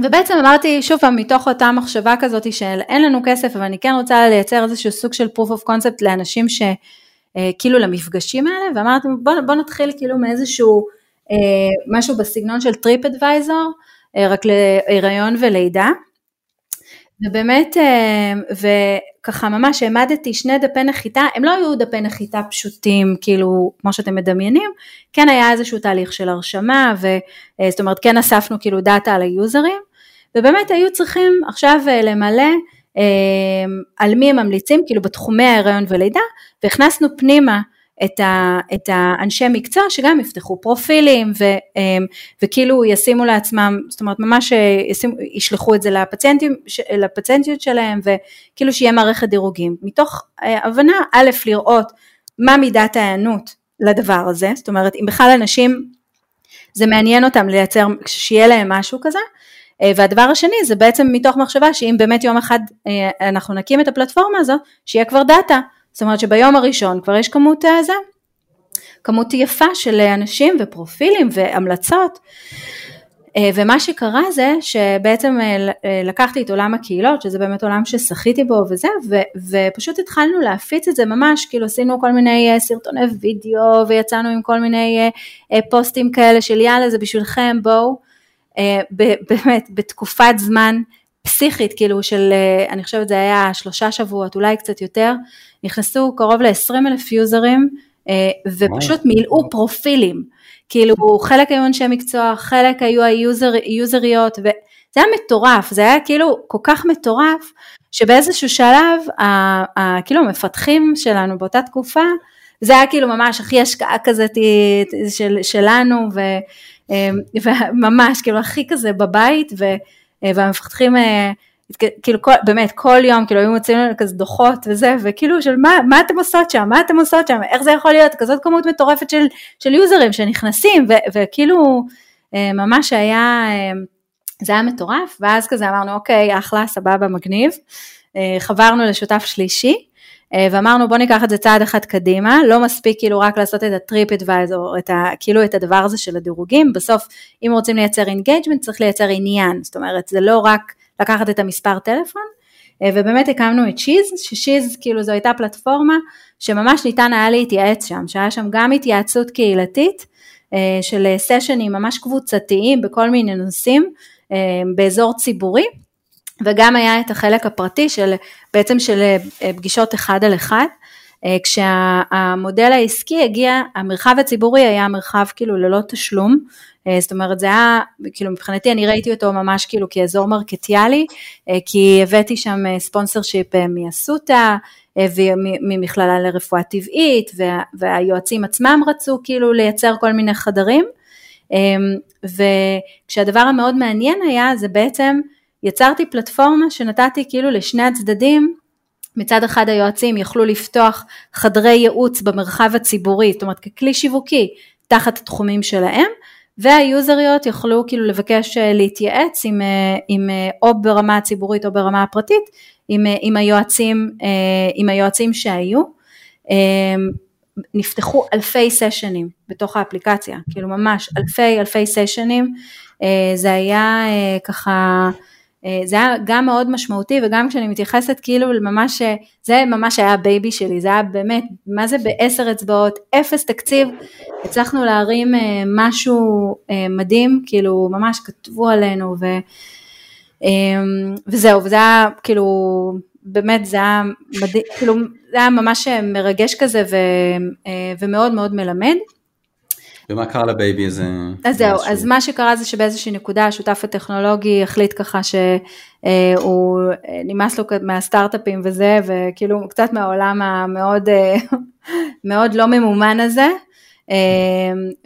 ובעצם אמרתי שוב פעם מתוך אותה מחשבה כזאת של אין לנו כסף אבל אני כן רוצה לייצר איזשהו סוג של proof of concept לאנשים שכאילו למפגשים האלה ואמרתי בוא, בוא נתחיל כאילו מאיזשהו אה, משהו בסגנון של TripAdvisor אה, רק להיריון ולידה. ובאמת אה, וככה ממש העמדתי שני דפי נחיתה הם לא היו דפי נחיתה פשוטים כאילו כמו שאתם מדמיינים כן היה איזשהו תהליך של הרשמה וזאת אומרת כן אספנו כאילו data על היוזרים ובאמת היו צריכים עכשיו אה, למלא אה, על מי הם ממליצים, כאילו בתחומי ההיריון ולידה, והכנסנו פנימה את, ה, את האנשי מקצוע שגם יפתחו פרופילים ו, אה, וכאילו ישימו לעצמם, זאת אומרת ממש ישימו, ישלחו את זה לפציינטים, לפציינטיות שלהם וכאילו שיהיה מערכת דירוגים, מתוך הבנה א' לראות מה מידת ההיענות לדבר הזה, זאת אומרת אם בכלל אנשים זה מעניין אותם לייצר, שיהיה להם משהו כזה. אה, והדבר השני זה בעצם מתוך מחשבה שאם באמת יום אחד אה, אנחנו נקים את הפלטפורמה הזו, שיהיה כבר דאטה. זאת אומרת שביום הראשון כבר יש כמות זה, כמות יפה של אנשים ופרופילים והמלצות. אה, ומה שקרה זה שבעצם לקחתי את עולם הקהילות, שזה באמת עולם ששחיתי בו וזה, ו, ופשוט התחלנו להפיץ את זה ממש, כאילו עשינו כל מיני סרטוני וידאו ויצאנו עם כל מיני פוסטים כאלה של יאללה זה בשבילכם בואו. אה, באמת בתקופת זמן פסיכית, כאילו של, אה, אני חושבת זה היה שלושה שבועות, אולי קצת יותר, נכנסו קרוב ל-20 אלף יוזרים אה, ופשוט מילאו פרופילים, כאילו חלק היו אנשי מקצוע, חלק היו היוזריות, וזה היה מטורף, זה היה כאילו כל כך מטורף, שבאיזשהו שלב, ה, ה, כאילו המפתחים שלנו באותה תקופה, זה היה כאילו ממש הכי השקעה כזאת של, שלנו, ו... אמ, וממש כאילו הכי כזה בבית ו, אה, והמפתחים אה, כאילו כל, באמת כל יום כאילו היו מוצאים לנו כזה דוחות וזה וכאילו של מה, מה אתם עושות שם, מה אתם עושות שם, איך זה יכול להיות? כזאת כמות מטורפת של, של יוזרים שנכנסים ו, וכאילו אה, ממש היה, זה היה מטורף ואז כזה אמרנו אוקיי אחלה סבבה מגניב, חברנו לשותף שלישי ואמרנו בוא ניקח את זה צעד אחד קדימה, לא מספיק כאילו רק לעשות את ה TripAdvisor, כאילו את הדבר הזה של הדירוגים, בסוף אם רוצים לייצר engagement צריך לייצר עניין, זאת אומרת זה לא רק לקחת את המספר טלפון, אה, ובאמת הקמנו את She's, ש She's כאילו זו הייתה פלטפורמה שממש ניתן היה להתייעץ שם, שהיה שם גם התייעצות קהילתית אה, של סשנים ממש קבוצתיים בכל מיני נושאים באזור ציבורי, וגם היה את החלק הפרטי של בעצם של אה, פגישות אחד על אחד, אה, כשהמודל העסקי הגיע, המרחב הציבורי היה מרחב כאילו ללא תשלום, אה, זאת אומרת זה היה, כאילו מבחינתי אני ראיתי אותו ממש כאילו כאזור מרקטיאלי, כי הבאתי שם ספונסר שיפ מאסותא, וממכללה לרפואה טבעית, והיועצים עצמם רצו כאילו לייצר כל מיני חדרים, וכשהדבר המאוד מעניין היה זה בעצם יצרתי פלטפורמה שנתתי כאילו לשני הצדדים, מצד אחד היועצים יכלו לפתוח חדרי ייעוץ במרחב הציבורי, זאת אומרת ככלי שיווקי תחת התחומים שלהם, והיוזריות יכלו כאילו לבקש אה, להתייעץ עם, אה, עם, אה, או ברמה הציבורית או ברמה הפרטית עם, עם, היועצים, עם היועצים שהיו. נפתחו אלפי סשנים בתוך האפליקציה, כאילו ממש אלפי אלפי סשנים, זה היה ככה זה היה גם מאוד משמעותי וגם כשאני מתייחסת כאילו ממש, זה ממש היה ה baby שלי, זה היה באמת, מה זה בעשר אצבעות, אפס תקציב, הצלחנו להרים אה, משהו אה, מדהים, כאילו ממש כתבו עלינו ו, וזהו, וזה היה כאילו, באמת זה היה מדהים, כאילו זה היה ממש מרגש כזה ו, ומאוד מאוד מלמד. ומה קרה לבייבי הזה? אז זהו, אז מה שקרה זה שבאיזושהי נקודה השותף הטכנולוגי החליט ככה שהוא אה, נמאס לו מהסטארט-אפים וזה, וכאילו קצת מהעולם המאוד אה, מאוד לא ממומן הזה. אה,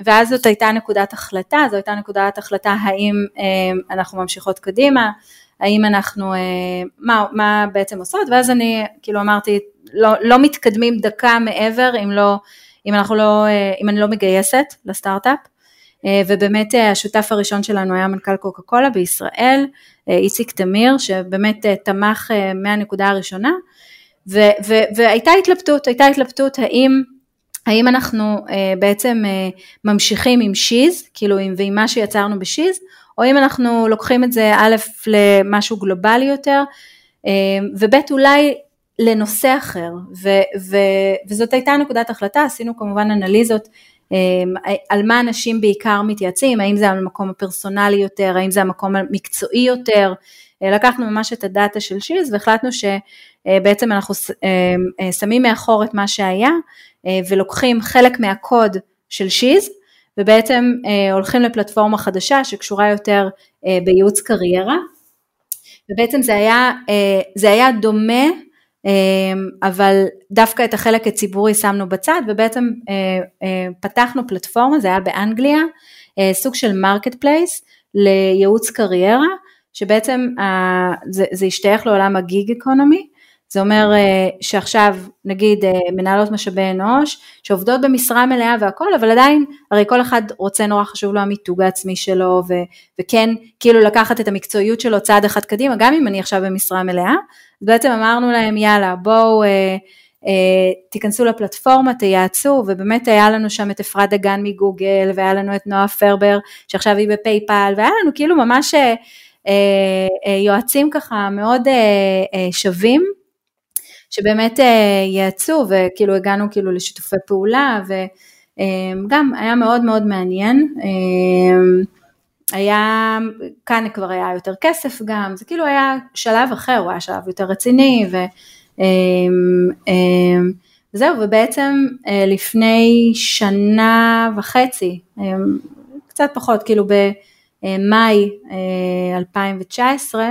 ואז זאת הייתה נקודת החלטה, זו הייתה נקודת החלטה האם אנחנו ממשיכות קדימה, האם אנחנו, מה, מה בעצם עושות, ואז אני כאילו אמרתי, לא, לא מתקדמים דקה מעבר אם לא אם לא, אה, אם אני לא מגייסת לסטארט-אפ. אה, ובאמת אה, השותף הראשון שלנו היה מנכ"ל קוקה קולה בישראל, איציק תמיר, שבאמת תמך מהנקודה הראשונה, ו- ו- והייתה התלבטות, הייתה התלבטות האם, האם אנחנו בעצם ממשיכים עם שיז, כאילו עם, ועם מה שיצרנו בשיז, או אם אנחנו לוקחים את זה א' למשהו גלובלי יותר, וב' אולי לנושא אחר, ו, ו, וזאת הייתה נקודת החלטה, עשינו כמובן אנליזות אמ, על מה אנשים בעיקר מתייעצים, האם זה המקום הפרסונלי יותר, האם זה המקום המקצועי יותר, אה, לקחנו ממש את הדאטה של שיז והחלטנו שבעצם אנחנו אה, אה, שמים מאחור את מה שהיה ולוקחים חלק מהקוד של She's ובעצם הולכים לפלטפורמה חדשה שקשורה יותר בייעוץ קריירה. ובעצם זה היה, זה היה דומה אמ, אבל דווקא את החלק הציבורי שמנו בצד ובעצם אה, אה, פתחנו פלטפורמה, זה היה באנגליה, אה, סוג של marketplace לייעוץ קריירה, שבעצם זה השתייך לעולם הגיג אקונומי, זה אומר אה, שעכשיו נגיד אה, מנהלות משאבי אנוש שעובדות במשרה מלאה והכל אבל עדיין הרי כל אחד רוצה נורא חשוב לו המיתוג העצמי שלו ו, וכן כאילו לקחת את המקצועיות שלו צעד אחד קדימה גם אם אני עכשיו במשרה מלאה. בעצם אמרנו להם יאללה בואו אה, אה, תיכנסו לפלטפורמה תייעצו ובאמת היה לנו שם את אפרת דגן מגוגל והיה לנו את נועה פרבר שעכשיו היא בפייפל והיה לנו כאילו ממש אה, אה, יועצים ככה מאוד שווים שבאמת יעצו וכאילו הגענו כאילו לשיתופי פעולה וגם היה מאוד מאוד מעניין. היה, כאן כבר היה יותר כסף גם, זה כאילו היה שלב אחר, הוא היה שלב יותר רציני ו... זהו, ובעצם לפני שנה וחצי, קצת פחות, כאילו במאי 2019,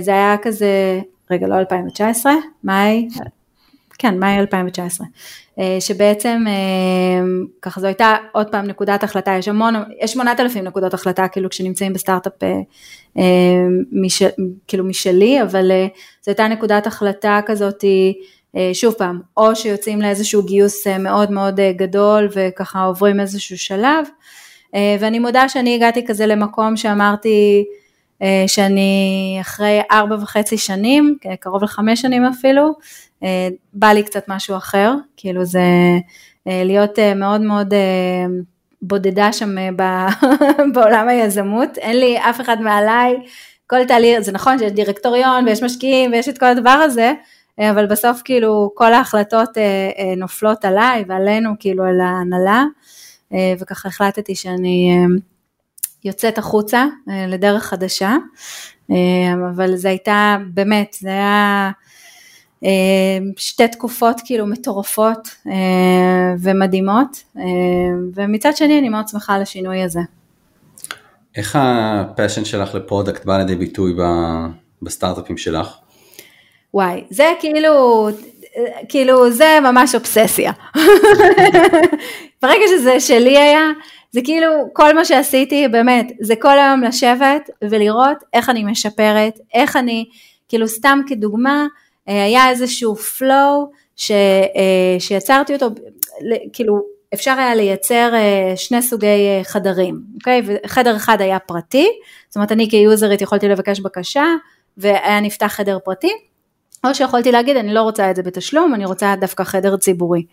זה היה כזה, רגע, לא 2019, מאי, כן, מאי 2019, שבעצם ככה זו הייתה עוד פעם נקודת החלטה, יש המון, יש 8,000 נקודות החלטה כאילו כשנמצאים בסטארט-אפ מש, כאילו משלי, אבל זו הייתה נקודת החלטה כזאת, שוב פעם, או שיוצאים לאיזשהו גיוס מאוד מאוד גדול וככה עוברים איזשהו שלב, ואני מודה שאני הגעתי כזה למקום שאמרתי, שאני אחרי ארבע וחצי שנים, קרוב לחמש שנים אפילו, אה, בא לי קצת משהו אחר, כאילו זה אה, להיות אה, מאוד מאוד בודדה שם בעולם היזמות, אין לי אף אחד מעליי, כל תהליך, זה נכון שיש דירקטוריון ויש משקיעים ויש את כל הדבר הזה, אבל בסוף כאילו כל ההחלטות נופלות עליי ועלינו כאילו על ההנהלה, וככה החלטתי שאני יוצאת החוצה לדרך חדשה, אבל זה הייתה באמת, זה היה אה, שתי תקופות כאילו מטורפות אה, ומדהימות, אה, ומצד שני אני מאוד שמחה על השינוי הזה. איך ה passion שלך ל product בא לידי ביטוי בסטארט-אפים שלך? וואי, זה כאילו, כאילו זה ממש אובססיה. ברגע שזה שלי היה, זה כאילו כל מה שעשיתי באמת, זה כל היום לשבת ולראות איך אני משפרת, איך אני, כאילו סתם כדוגמה, אה, היה איזשהו flow ש, אה, שיצרתי אותו, כאילו אפשר היה לייצר אה, שני סוגי חדרים, אוקיי? וחדר אחד היה פרטי, זאת אומרת אני כיוזרית יכולתי לבקש בקשה והיה נפתח חדר פרטי, או שיכולתי להגיד אני לא רוצה את זה בתשלום, אני רוצה דווקא חדר ציבורי.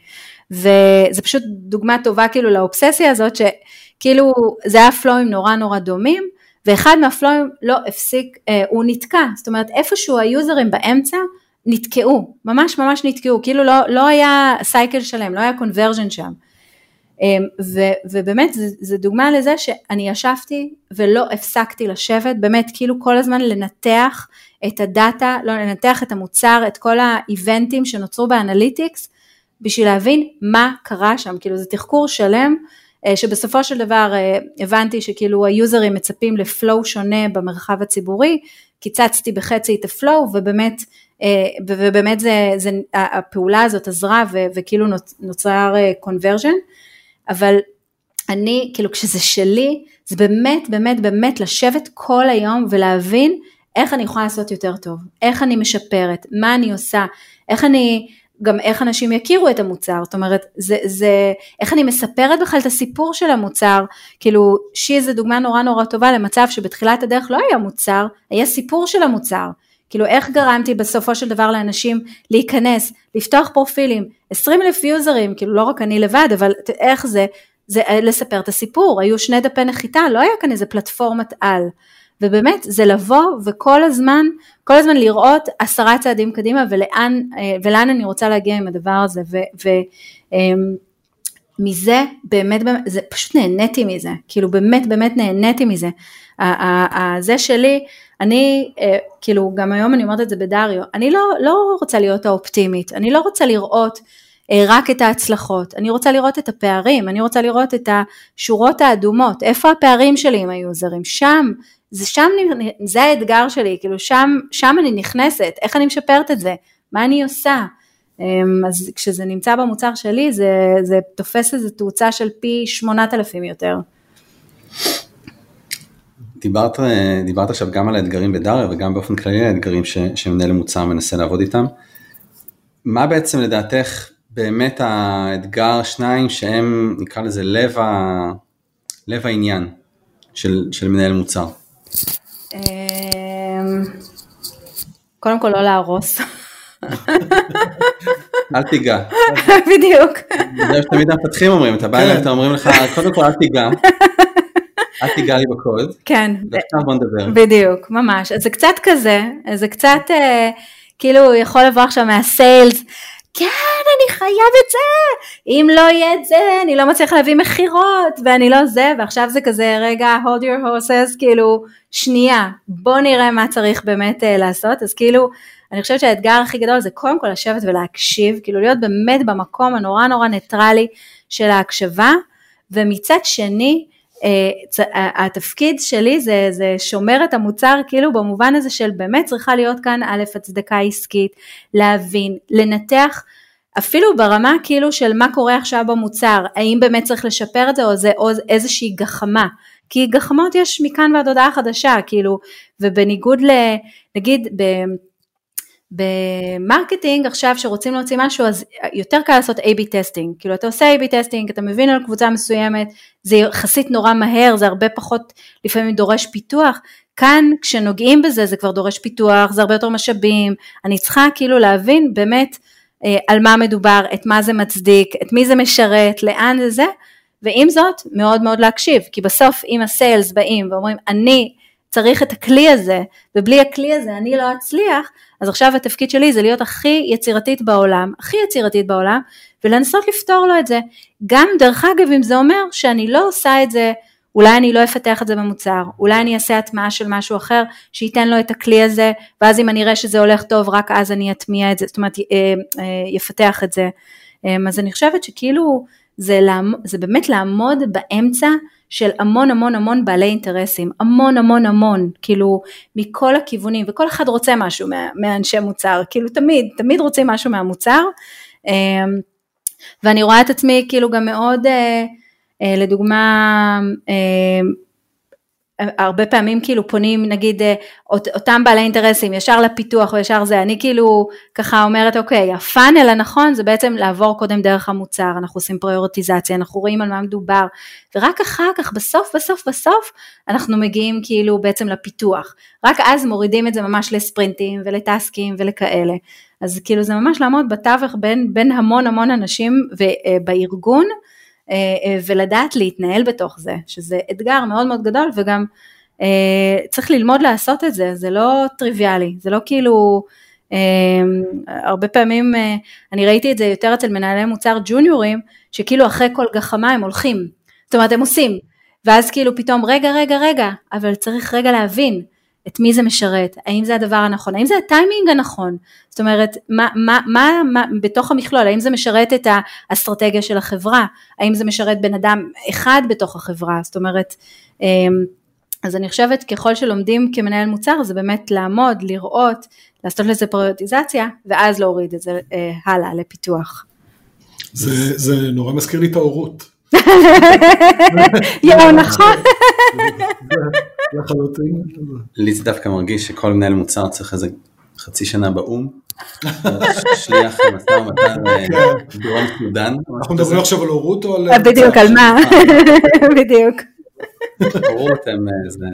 וזה פשוט דוגמה טובה כאילו לאובססיה הזאת שכאילו זה היה פלואים נורא נורא דומים, ואחד מהפלואים לא הפסיק, הוא נתקע, זאת אומרת איפשהו היוזרים באמצע נתקעו, ממש ממש נתקעו, כאילו לא, לא היה cycle שלם, לא היה conversion שם. אמ, ו, ובאמת זו דוגמה לזה שאני ישבתי ולא הפסקתי לשבת, באמת כאילו כל הזמן לנתח את ה data, לא לנתח את המוצר, את כל האיבנטים שנוצרו ב analytics, בשביל להבין מה קרה שם, כאילו זה תחקור שלם, אה, שבסופו של דבר אה, הבנתי שכאילו היוזרים מצפים ל flow שונה במרחב הציבורי, קיצצתי בחצי את הפלואו ובאמת אה, ובאמת זה, זה, הפעולה הזאת עזרה ו, וכאילו נוצר קונברג'ן, אה, אבל אני, כאילו כשזה שלי, זה באמת באמת באמת לשבת כל היום ולהבין איך אני יכולה לעשות יותר טוב, איך אני משפרת, מה אני עושה, איך אני, גם איך אנשים יכירו את המוצר, זאת אומרת, זה, זה, איך אני מספרת בכלל את הסיפור של המוצר, כאילו, שי זה דוגמה נורא נורא טובה למצב שבתחילת הדרך לא היה מוצר, היה סיפור של המוצר, כאילו איך גרמתי בסופו של דבר לאנשים להיכנס, לפתוח פרופילים, 20 אלף יוזרים, כאילו לא רק אני לבד, אבל איך זה, זה לספר את הסיפור, היו שני דפי נחיתה, לא היה כאן איזה פלטפורמת על. ובאמת זה לבוא וכל הזמן, כל הזמן לראות עשרה צעדים קדימה ולאן, אה, ולאן אני רוצה להגיע עם הדבר הזה. ומזה אמ, באמת, באמת, זה פשוט נהניתי מזה, כאילו באמת באמת נהניתי מזה. זה שלי, אני, אה, כאילו, גם היום אני אומרת את זה בדריו, אני לא, לא רוצה להיות האופטימית, אני לא רוצה לראות אה, רק את ההצלחות, אני רוצה לראות את הפערים, אני רוצה לראות את השורות האדומות, איפה הפערים שלי עם היוזרים, שם, זה שם, זה האתגר שלי, כאילו שם, שם אני נכנסת, איך אני משפרת את זה, מה אני עושה, אמ, אז כשזה נמצא במוצר שלי זה, זה תופס איזו תאוצה של פי 8,000 יותר. דיברת, דיברת עכשיו גם על האתגרים בדריה וגם באופן כללי על האתגרים ש, שמנהל המוצר מנסה לעבוד איתם. מה בעצם לדעתך באמת האתגר שניים שהם נקרא לזה לב, ה... לב העניין של, של מנהל מוצר? אמ, קודם כל לא להרוס. אל תיגע. בדיוק. זה שתמיד המפתחים אומרים, אתה בא אליהם, אתה אומרים לך, קודם כל אל תיגע. אל תיגע לי בקוד. כן. ועכשיו בוא נדבר. בדיוק, ממש. אז זה קצת כזה, זה קצת אה, כאילו יכול לבוא עכשיו מהסיילס, כן, אני חייב את זה, אם לא יהיה את זה, אני לא מצליח להביא מכירות, ואני לא זה, ועכשיו זה כזה, רגע, hold your horses, כאילו, שנייה, בוא נראה מה צריך באמת uh, לעשות, אז כאילו, אני חושבת שהאתגר הכי גדול זה קודם כל לשבת ולהקשיב, כאילו להיות באמת במקום הנורא נורא ניטרלי של ההקשבה, ומצד שני, התפקיד שלי זה, זה שומר את המוצר כאילו במובן הזה של באמת צריכה להיות כאן א' הצדקה עסקית, להבין, לנתח אפילו ברמה כאילו של מה קורה עכשיו במוצר, האם באמת צריך לשפר את זה או זה או איזושהי גחמה, כי גחמות יש מכאן ועד הודעה חדשה, כאילו, ובניגוד ל... נגיד ב... ב marketing עכשיו שרוצים להוציא משהו אז יותר קל לעשות A-B testing, כאילו אתה עושה A-B testing, אתה מבין על קבוצה מסוימת, זה יחסית נורא מהר, זה הרבה פחות לפעמים דורש פיתוח, כאן כשנוגעים בזה זה כבר דורש פיתוח, זה הרבה יותר משאבים, אני צריכה כאילו להבין באמת אה, על מה מדובר, את מה זה מצדיק, את מי זה משרת, לאן זה זה, ועם זאת מאוד מאוד להקשיב, כי בסוף אם הסיילס באים ואומרים אני צריך את הכלי הזה, ובלי הכלי הזה אני לא אצליח, אז עכשיו התפקיד שלי זה להיות הכי יצירתית בעולם, הכי יצירתית בעולם, ולנסות לפתור לו את זה. גם דרך אגב אם זה אומר שאני לא עושה את זה אולי אני לא אפתח את זה במוצר, אולי אני אעשה הטמעה של משהו אחר שייתן לו את הכלי הזה, ואז אם אני אראה שזה הולך טוב, רק אז אני אטמיע את זה, זאת אומרת, אה, אה, יפתח את זה. אה, אז אני חושבת שכאילו זה, זה באמת לעמוד באמצע של המון המון המון בעלי אינטרסים, המון המון המון, כאילו מכל הכיוונים, וכל אחד רוצה משהו מה, מהאנשי מוצר, כאילו תמיד, תמיד רוצים משהו מהמוצר, ואני רואה את עצמי כאילו גם מאוד, אה, לדוגמה, אה, הרבה פעמים כאילו פונים נגיד אה, אותם בעלי אינטרסים ישר לפיתוח או ישר זה, אני כאילו ככה אומרת אוקיי, הפאנל הנכון זה בעצם לעבור קודם דרך המוצר, אנחנו עושים פריורטיזציה, אנחנו רואים על מה מדובר, ורק אחר כך בסוף בסוף בסוף אנחנו מגיעים כאילו בעצם לפיתוח, רק אז מורידים את זה ממש לספרינטים ולטסקים ולכאלה, אז כאילו זה ממש לעמוד בתווך בין, בין המון המון אנשים בארגון, אה, אה, ולדעת להתנהל בתוך זה, שזה אתגר מאוד מאוד גדול וגם אה, צריך ללמוד לעשות את זה, זה לא טריוויאלי, זה לא כאילו, הרבה פעמים אני ראיתי את זה יותר אצל מנהלי מוצר ג'וניורים, שכאילו אחרי כל גחמה הם הולכים, זאת אומרת הם עושים, ואז כאילו פתאום רגע רגע רגע, אבל צריך רגע להבין, את מי זה משרת, האם זה הדבר הנכון, האם זה הטיימינג הנכון, זאת אומרת, מה, מה, מה, מה בתוך המכלול, האם זה משרת את האסטרטגיה של החברה, האם זה משרת בן אדם אחד בתוך החברה, זאת אומרת, אמ, אז אני חושבת ככל שלומדים כמנהל מוצר זה באמת לעמוד, לראות, לעשות לזה פריוטיזציה ואז להוריד את זה אה, הלאה לפיתוח. זה, זה נורא מזכיר לי את ההורות. יואו, נכון. לחלוטין. לי זה דווקא מרגיש שכל מנהל מוצר צריך איזה חצי שנה באו"ם. שליח משא ומתן אה, סודאן. אנחנו מדברים עכשיו על הורות או על... אה, בדיוק, על מה? בדיוק. הורות הם איזה.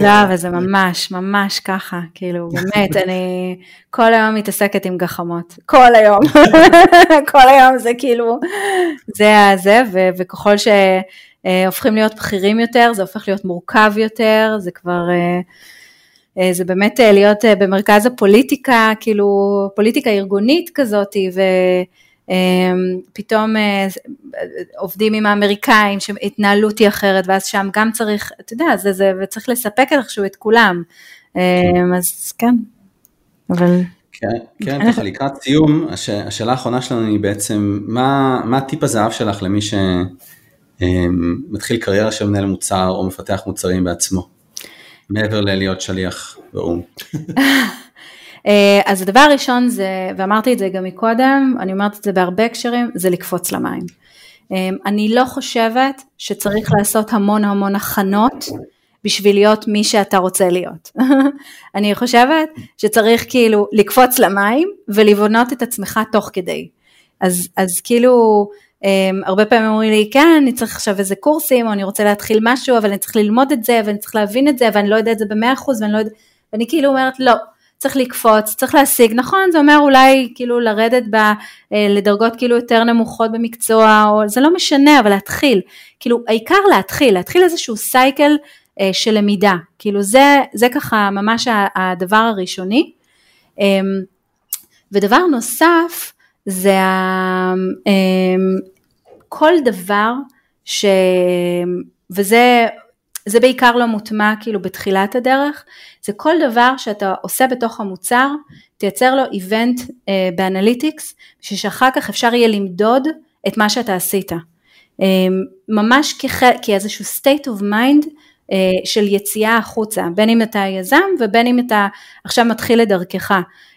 לא, אבל זה ממש, ממש ככה, כאילו, באמת, אני כל היום מתעסקת עם גחמות, כל היום, כל היום זה כאילו, זה הזה, וככל שהופכים להיות בכירים יותר, זה הופך להיות מורכב יותר, זה כבר... אה, זה באמת אה, להיות אה, במרכז הפוליטיקה, כאילו פוליטיקה ארגונית כזאת, ופתאום עובדים עם האמריקאים שהתנהלות היא אחרת, ואז שם גם צריך, אתה יודע, זה, זה, וצריך לספק איכשהו את כולם, אז כן, אבל... כן, כן, ככה לקראת סיום, הש, השאלה האחרונה שלנו היא בעצם, מה, מה טיפ הזהב שלך למי שמתחיל קריירה של מנהל מוצר או מפתח מוצרים בעצמו? מעבר ללהיות שליח באו"ם. אה, אז הדבר הראשון זה, ואמרתי את זה גם מקודם, אני אומרת את זה בהרבה הקשרים, זה לקפוץ למים. אה, אני לא חושבת שצריך לעשות המון המון הכנות בשביל להיות מי שאתה רוצה להיות. אני חושבת שצריך כאילו לקפוץ למים ולבנות את עצמך תוך כדי. אז, אז כאילו, um, הרבה פעמים אומרים לי, כן, אני צריך עכשיו איזה קורסים, או אני רוצה להתחיל משהו, אבל אני צריך ללמוד את זה, ואני צריך להבין את זה, ואני לא יודע את זה במאה אחוז, ואני לא יודע, ואני כאילו אומרת, לא, צריך לקפוץ, צריך להשיג, נכון, זה אומר אולי כאילו לרדת ב, אה, לדרגות כאילו יותר נמוכות במקצוע, או זה לא משנה, אבל להתחיל, כאילו העיקר להתחיל, להתחיל איזשהו סייקל אה, של למידה, כאילו זה, זה ככה ממש הדבר הראשוני. אה, ודבר נוסף, זה ה, כל דבר ש... וזה זה בעיקר לא מוטמע כאילו בתחילת הדרך, זה כל דבר שאתה עושה בתוך המוצר, תייצר לו איבנט אה, באנליטיקס, בשביל שאחר כך אפשר יהיה למדוד את מה שאתה עשית. אה, ממש כח... כאיזשהו state of mind אה, של יציאה החוצה, בין אם אתה יזם ובין אם אתה עכשיו מתחיל לדרכך.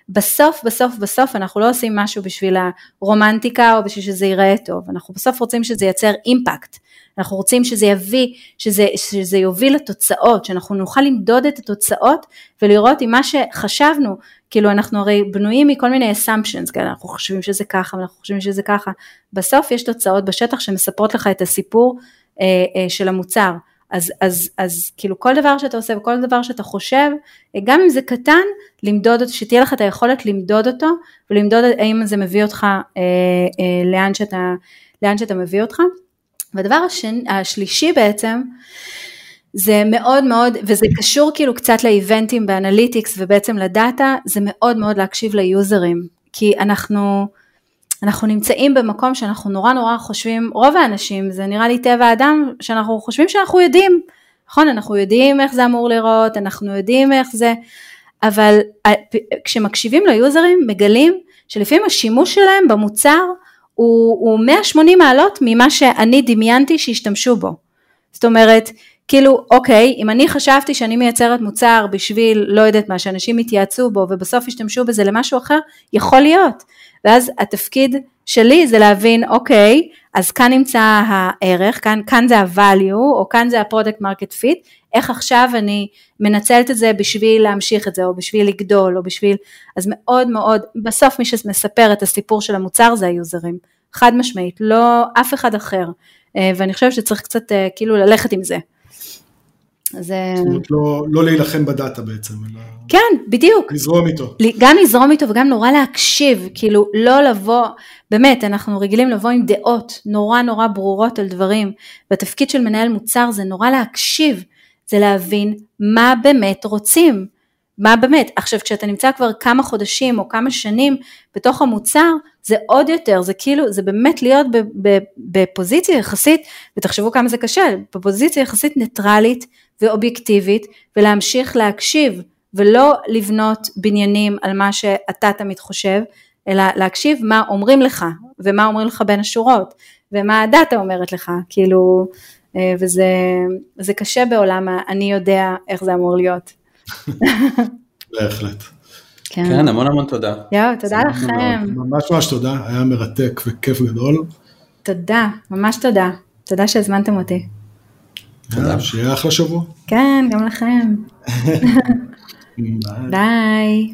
בסוף, בסוף, בסוף אנחנו לא עושים משהו בשביל הרומנטיקה או בשביל שזה ייראה טוב, אנחנו בסוף רוצים שזה ייצר אימפקט. אנחנו רוצים שזה יביא, שזה, שזה יוביל לתוצאות, שאנחנו נוכל למדוד את התוצאות ולראות אם מה שחשבנו, כאילו אנחנו הרי בנויים מכל מיני assumptions, כן? אנחנו חושבים שזה ככה ואנחנו חושבים שזה ככה, בסוף יש תוצאות בשטח שמספרות לך את הסיפור אה, אה, של המוצר. אז, אז, אז כאילו כל דבר שאתה עושה וכל דבר שאתה חושב, גם אם זה קטן, למדוד אותו, שתהיה לך את היכולת למדוד אותו ולמדוד האם זה מביא אותך אה, אה, לאן, שאתה, לאן שאתה מביא אותך. והדבר השני, השלישי בעצם, זה מאוד מאוד, וזה קשור כאילו קצת לאיבנטים ב analytics ובעצם ל data, זה מאוד מאוד להקשיב ליוזרים, כי אנחנו, אנחנו נמצאים במקום שאנחנו נורא נורא חושבים, רוב האנשים, זה נראה לי טבע האדם, שאנחנו חושבים שאנחנו יודעים, נכון? אנחנו יודעים איך זה אמור לראות, אנחנו יודעים איך זה, אבל כשמקשיבים ליוזרים, מגלים שלפעמים השימוש שלהם במוצר הוא, הוא 180 מעלות ממה שאני דמיינתי שישתמשו בו. זאת אומרת, כאילו, אוקיי, אם אני חשבתי שאני מייצרת מוצר בשביל, לא יודעת מה, שאנשים יתייעצו בו ובסוף ישתמשו בזה למשהו אחר, יכול להיות. ואז התפקיד שלי זה להבין, אוקיי, אז כאן נמצא הערך, כאן, כאן זה ה-value, או כאן זה ה-product market fit, איך עכשיו אני מנצלת את זה בשביל להמשיך את זה, או בשביל לגדול, או בשביל, אז מאוד מאוד, בסוף מי שמספר את הסיפור של המוצר זה היוזרים, חד משמעית, לא אף אחד אחר, אה, ואני חושבת שצריך קצת אה, כאילו ללכת עם זה. זה... זאת אומרת, לא, לא להילחם בדאטה בעצם, אלא... כן, בדיוק. לזרום איתו. גם לזרום איתו וגם נורא להקשיב, כאילו לא לבוא, באמת, אנחנו רגילים לבוא עם דעות נורא נורא ברורות על דברים, והתפקיד של מנהל מוצר זה נורא להקשיב, זה להבין מה באמת רוצים, מה באמת. עכשיו, כשאתה נמצא כבר כמה חודשים או כמה שנים בתוך המוצר, זה עוד יותר, זה כאילו, זה באמת להיות בפוזיציה יחסית, ותחשבו כמה זה קשה, בפוזיציה יחסית ניטרלית ואובייקטיבית, ולהמשיך להקשיב, ולא לבנות בניינים על מה שאתה תמיד חושב, אלא להקשיב מה אומרים לך, ומה אומרים לך בין השורות, ומה הדאטה אומרת לך, כאילו, אה, וזה קשה בעולם אני יודע איך זה אמור להיות. בהחלט. כן. כן, המון המון תודה. יואו, תודה לכם. ממש ממש תודה, היה מרתק וכיף גדול. תודה, ממש תודה. תודה שהזמנתם אותי. תודה. שיהיה אחלה שבוע. כן, גם לכם. ביי.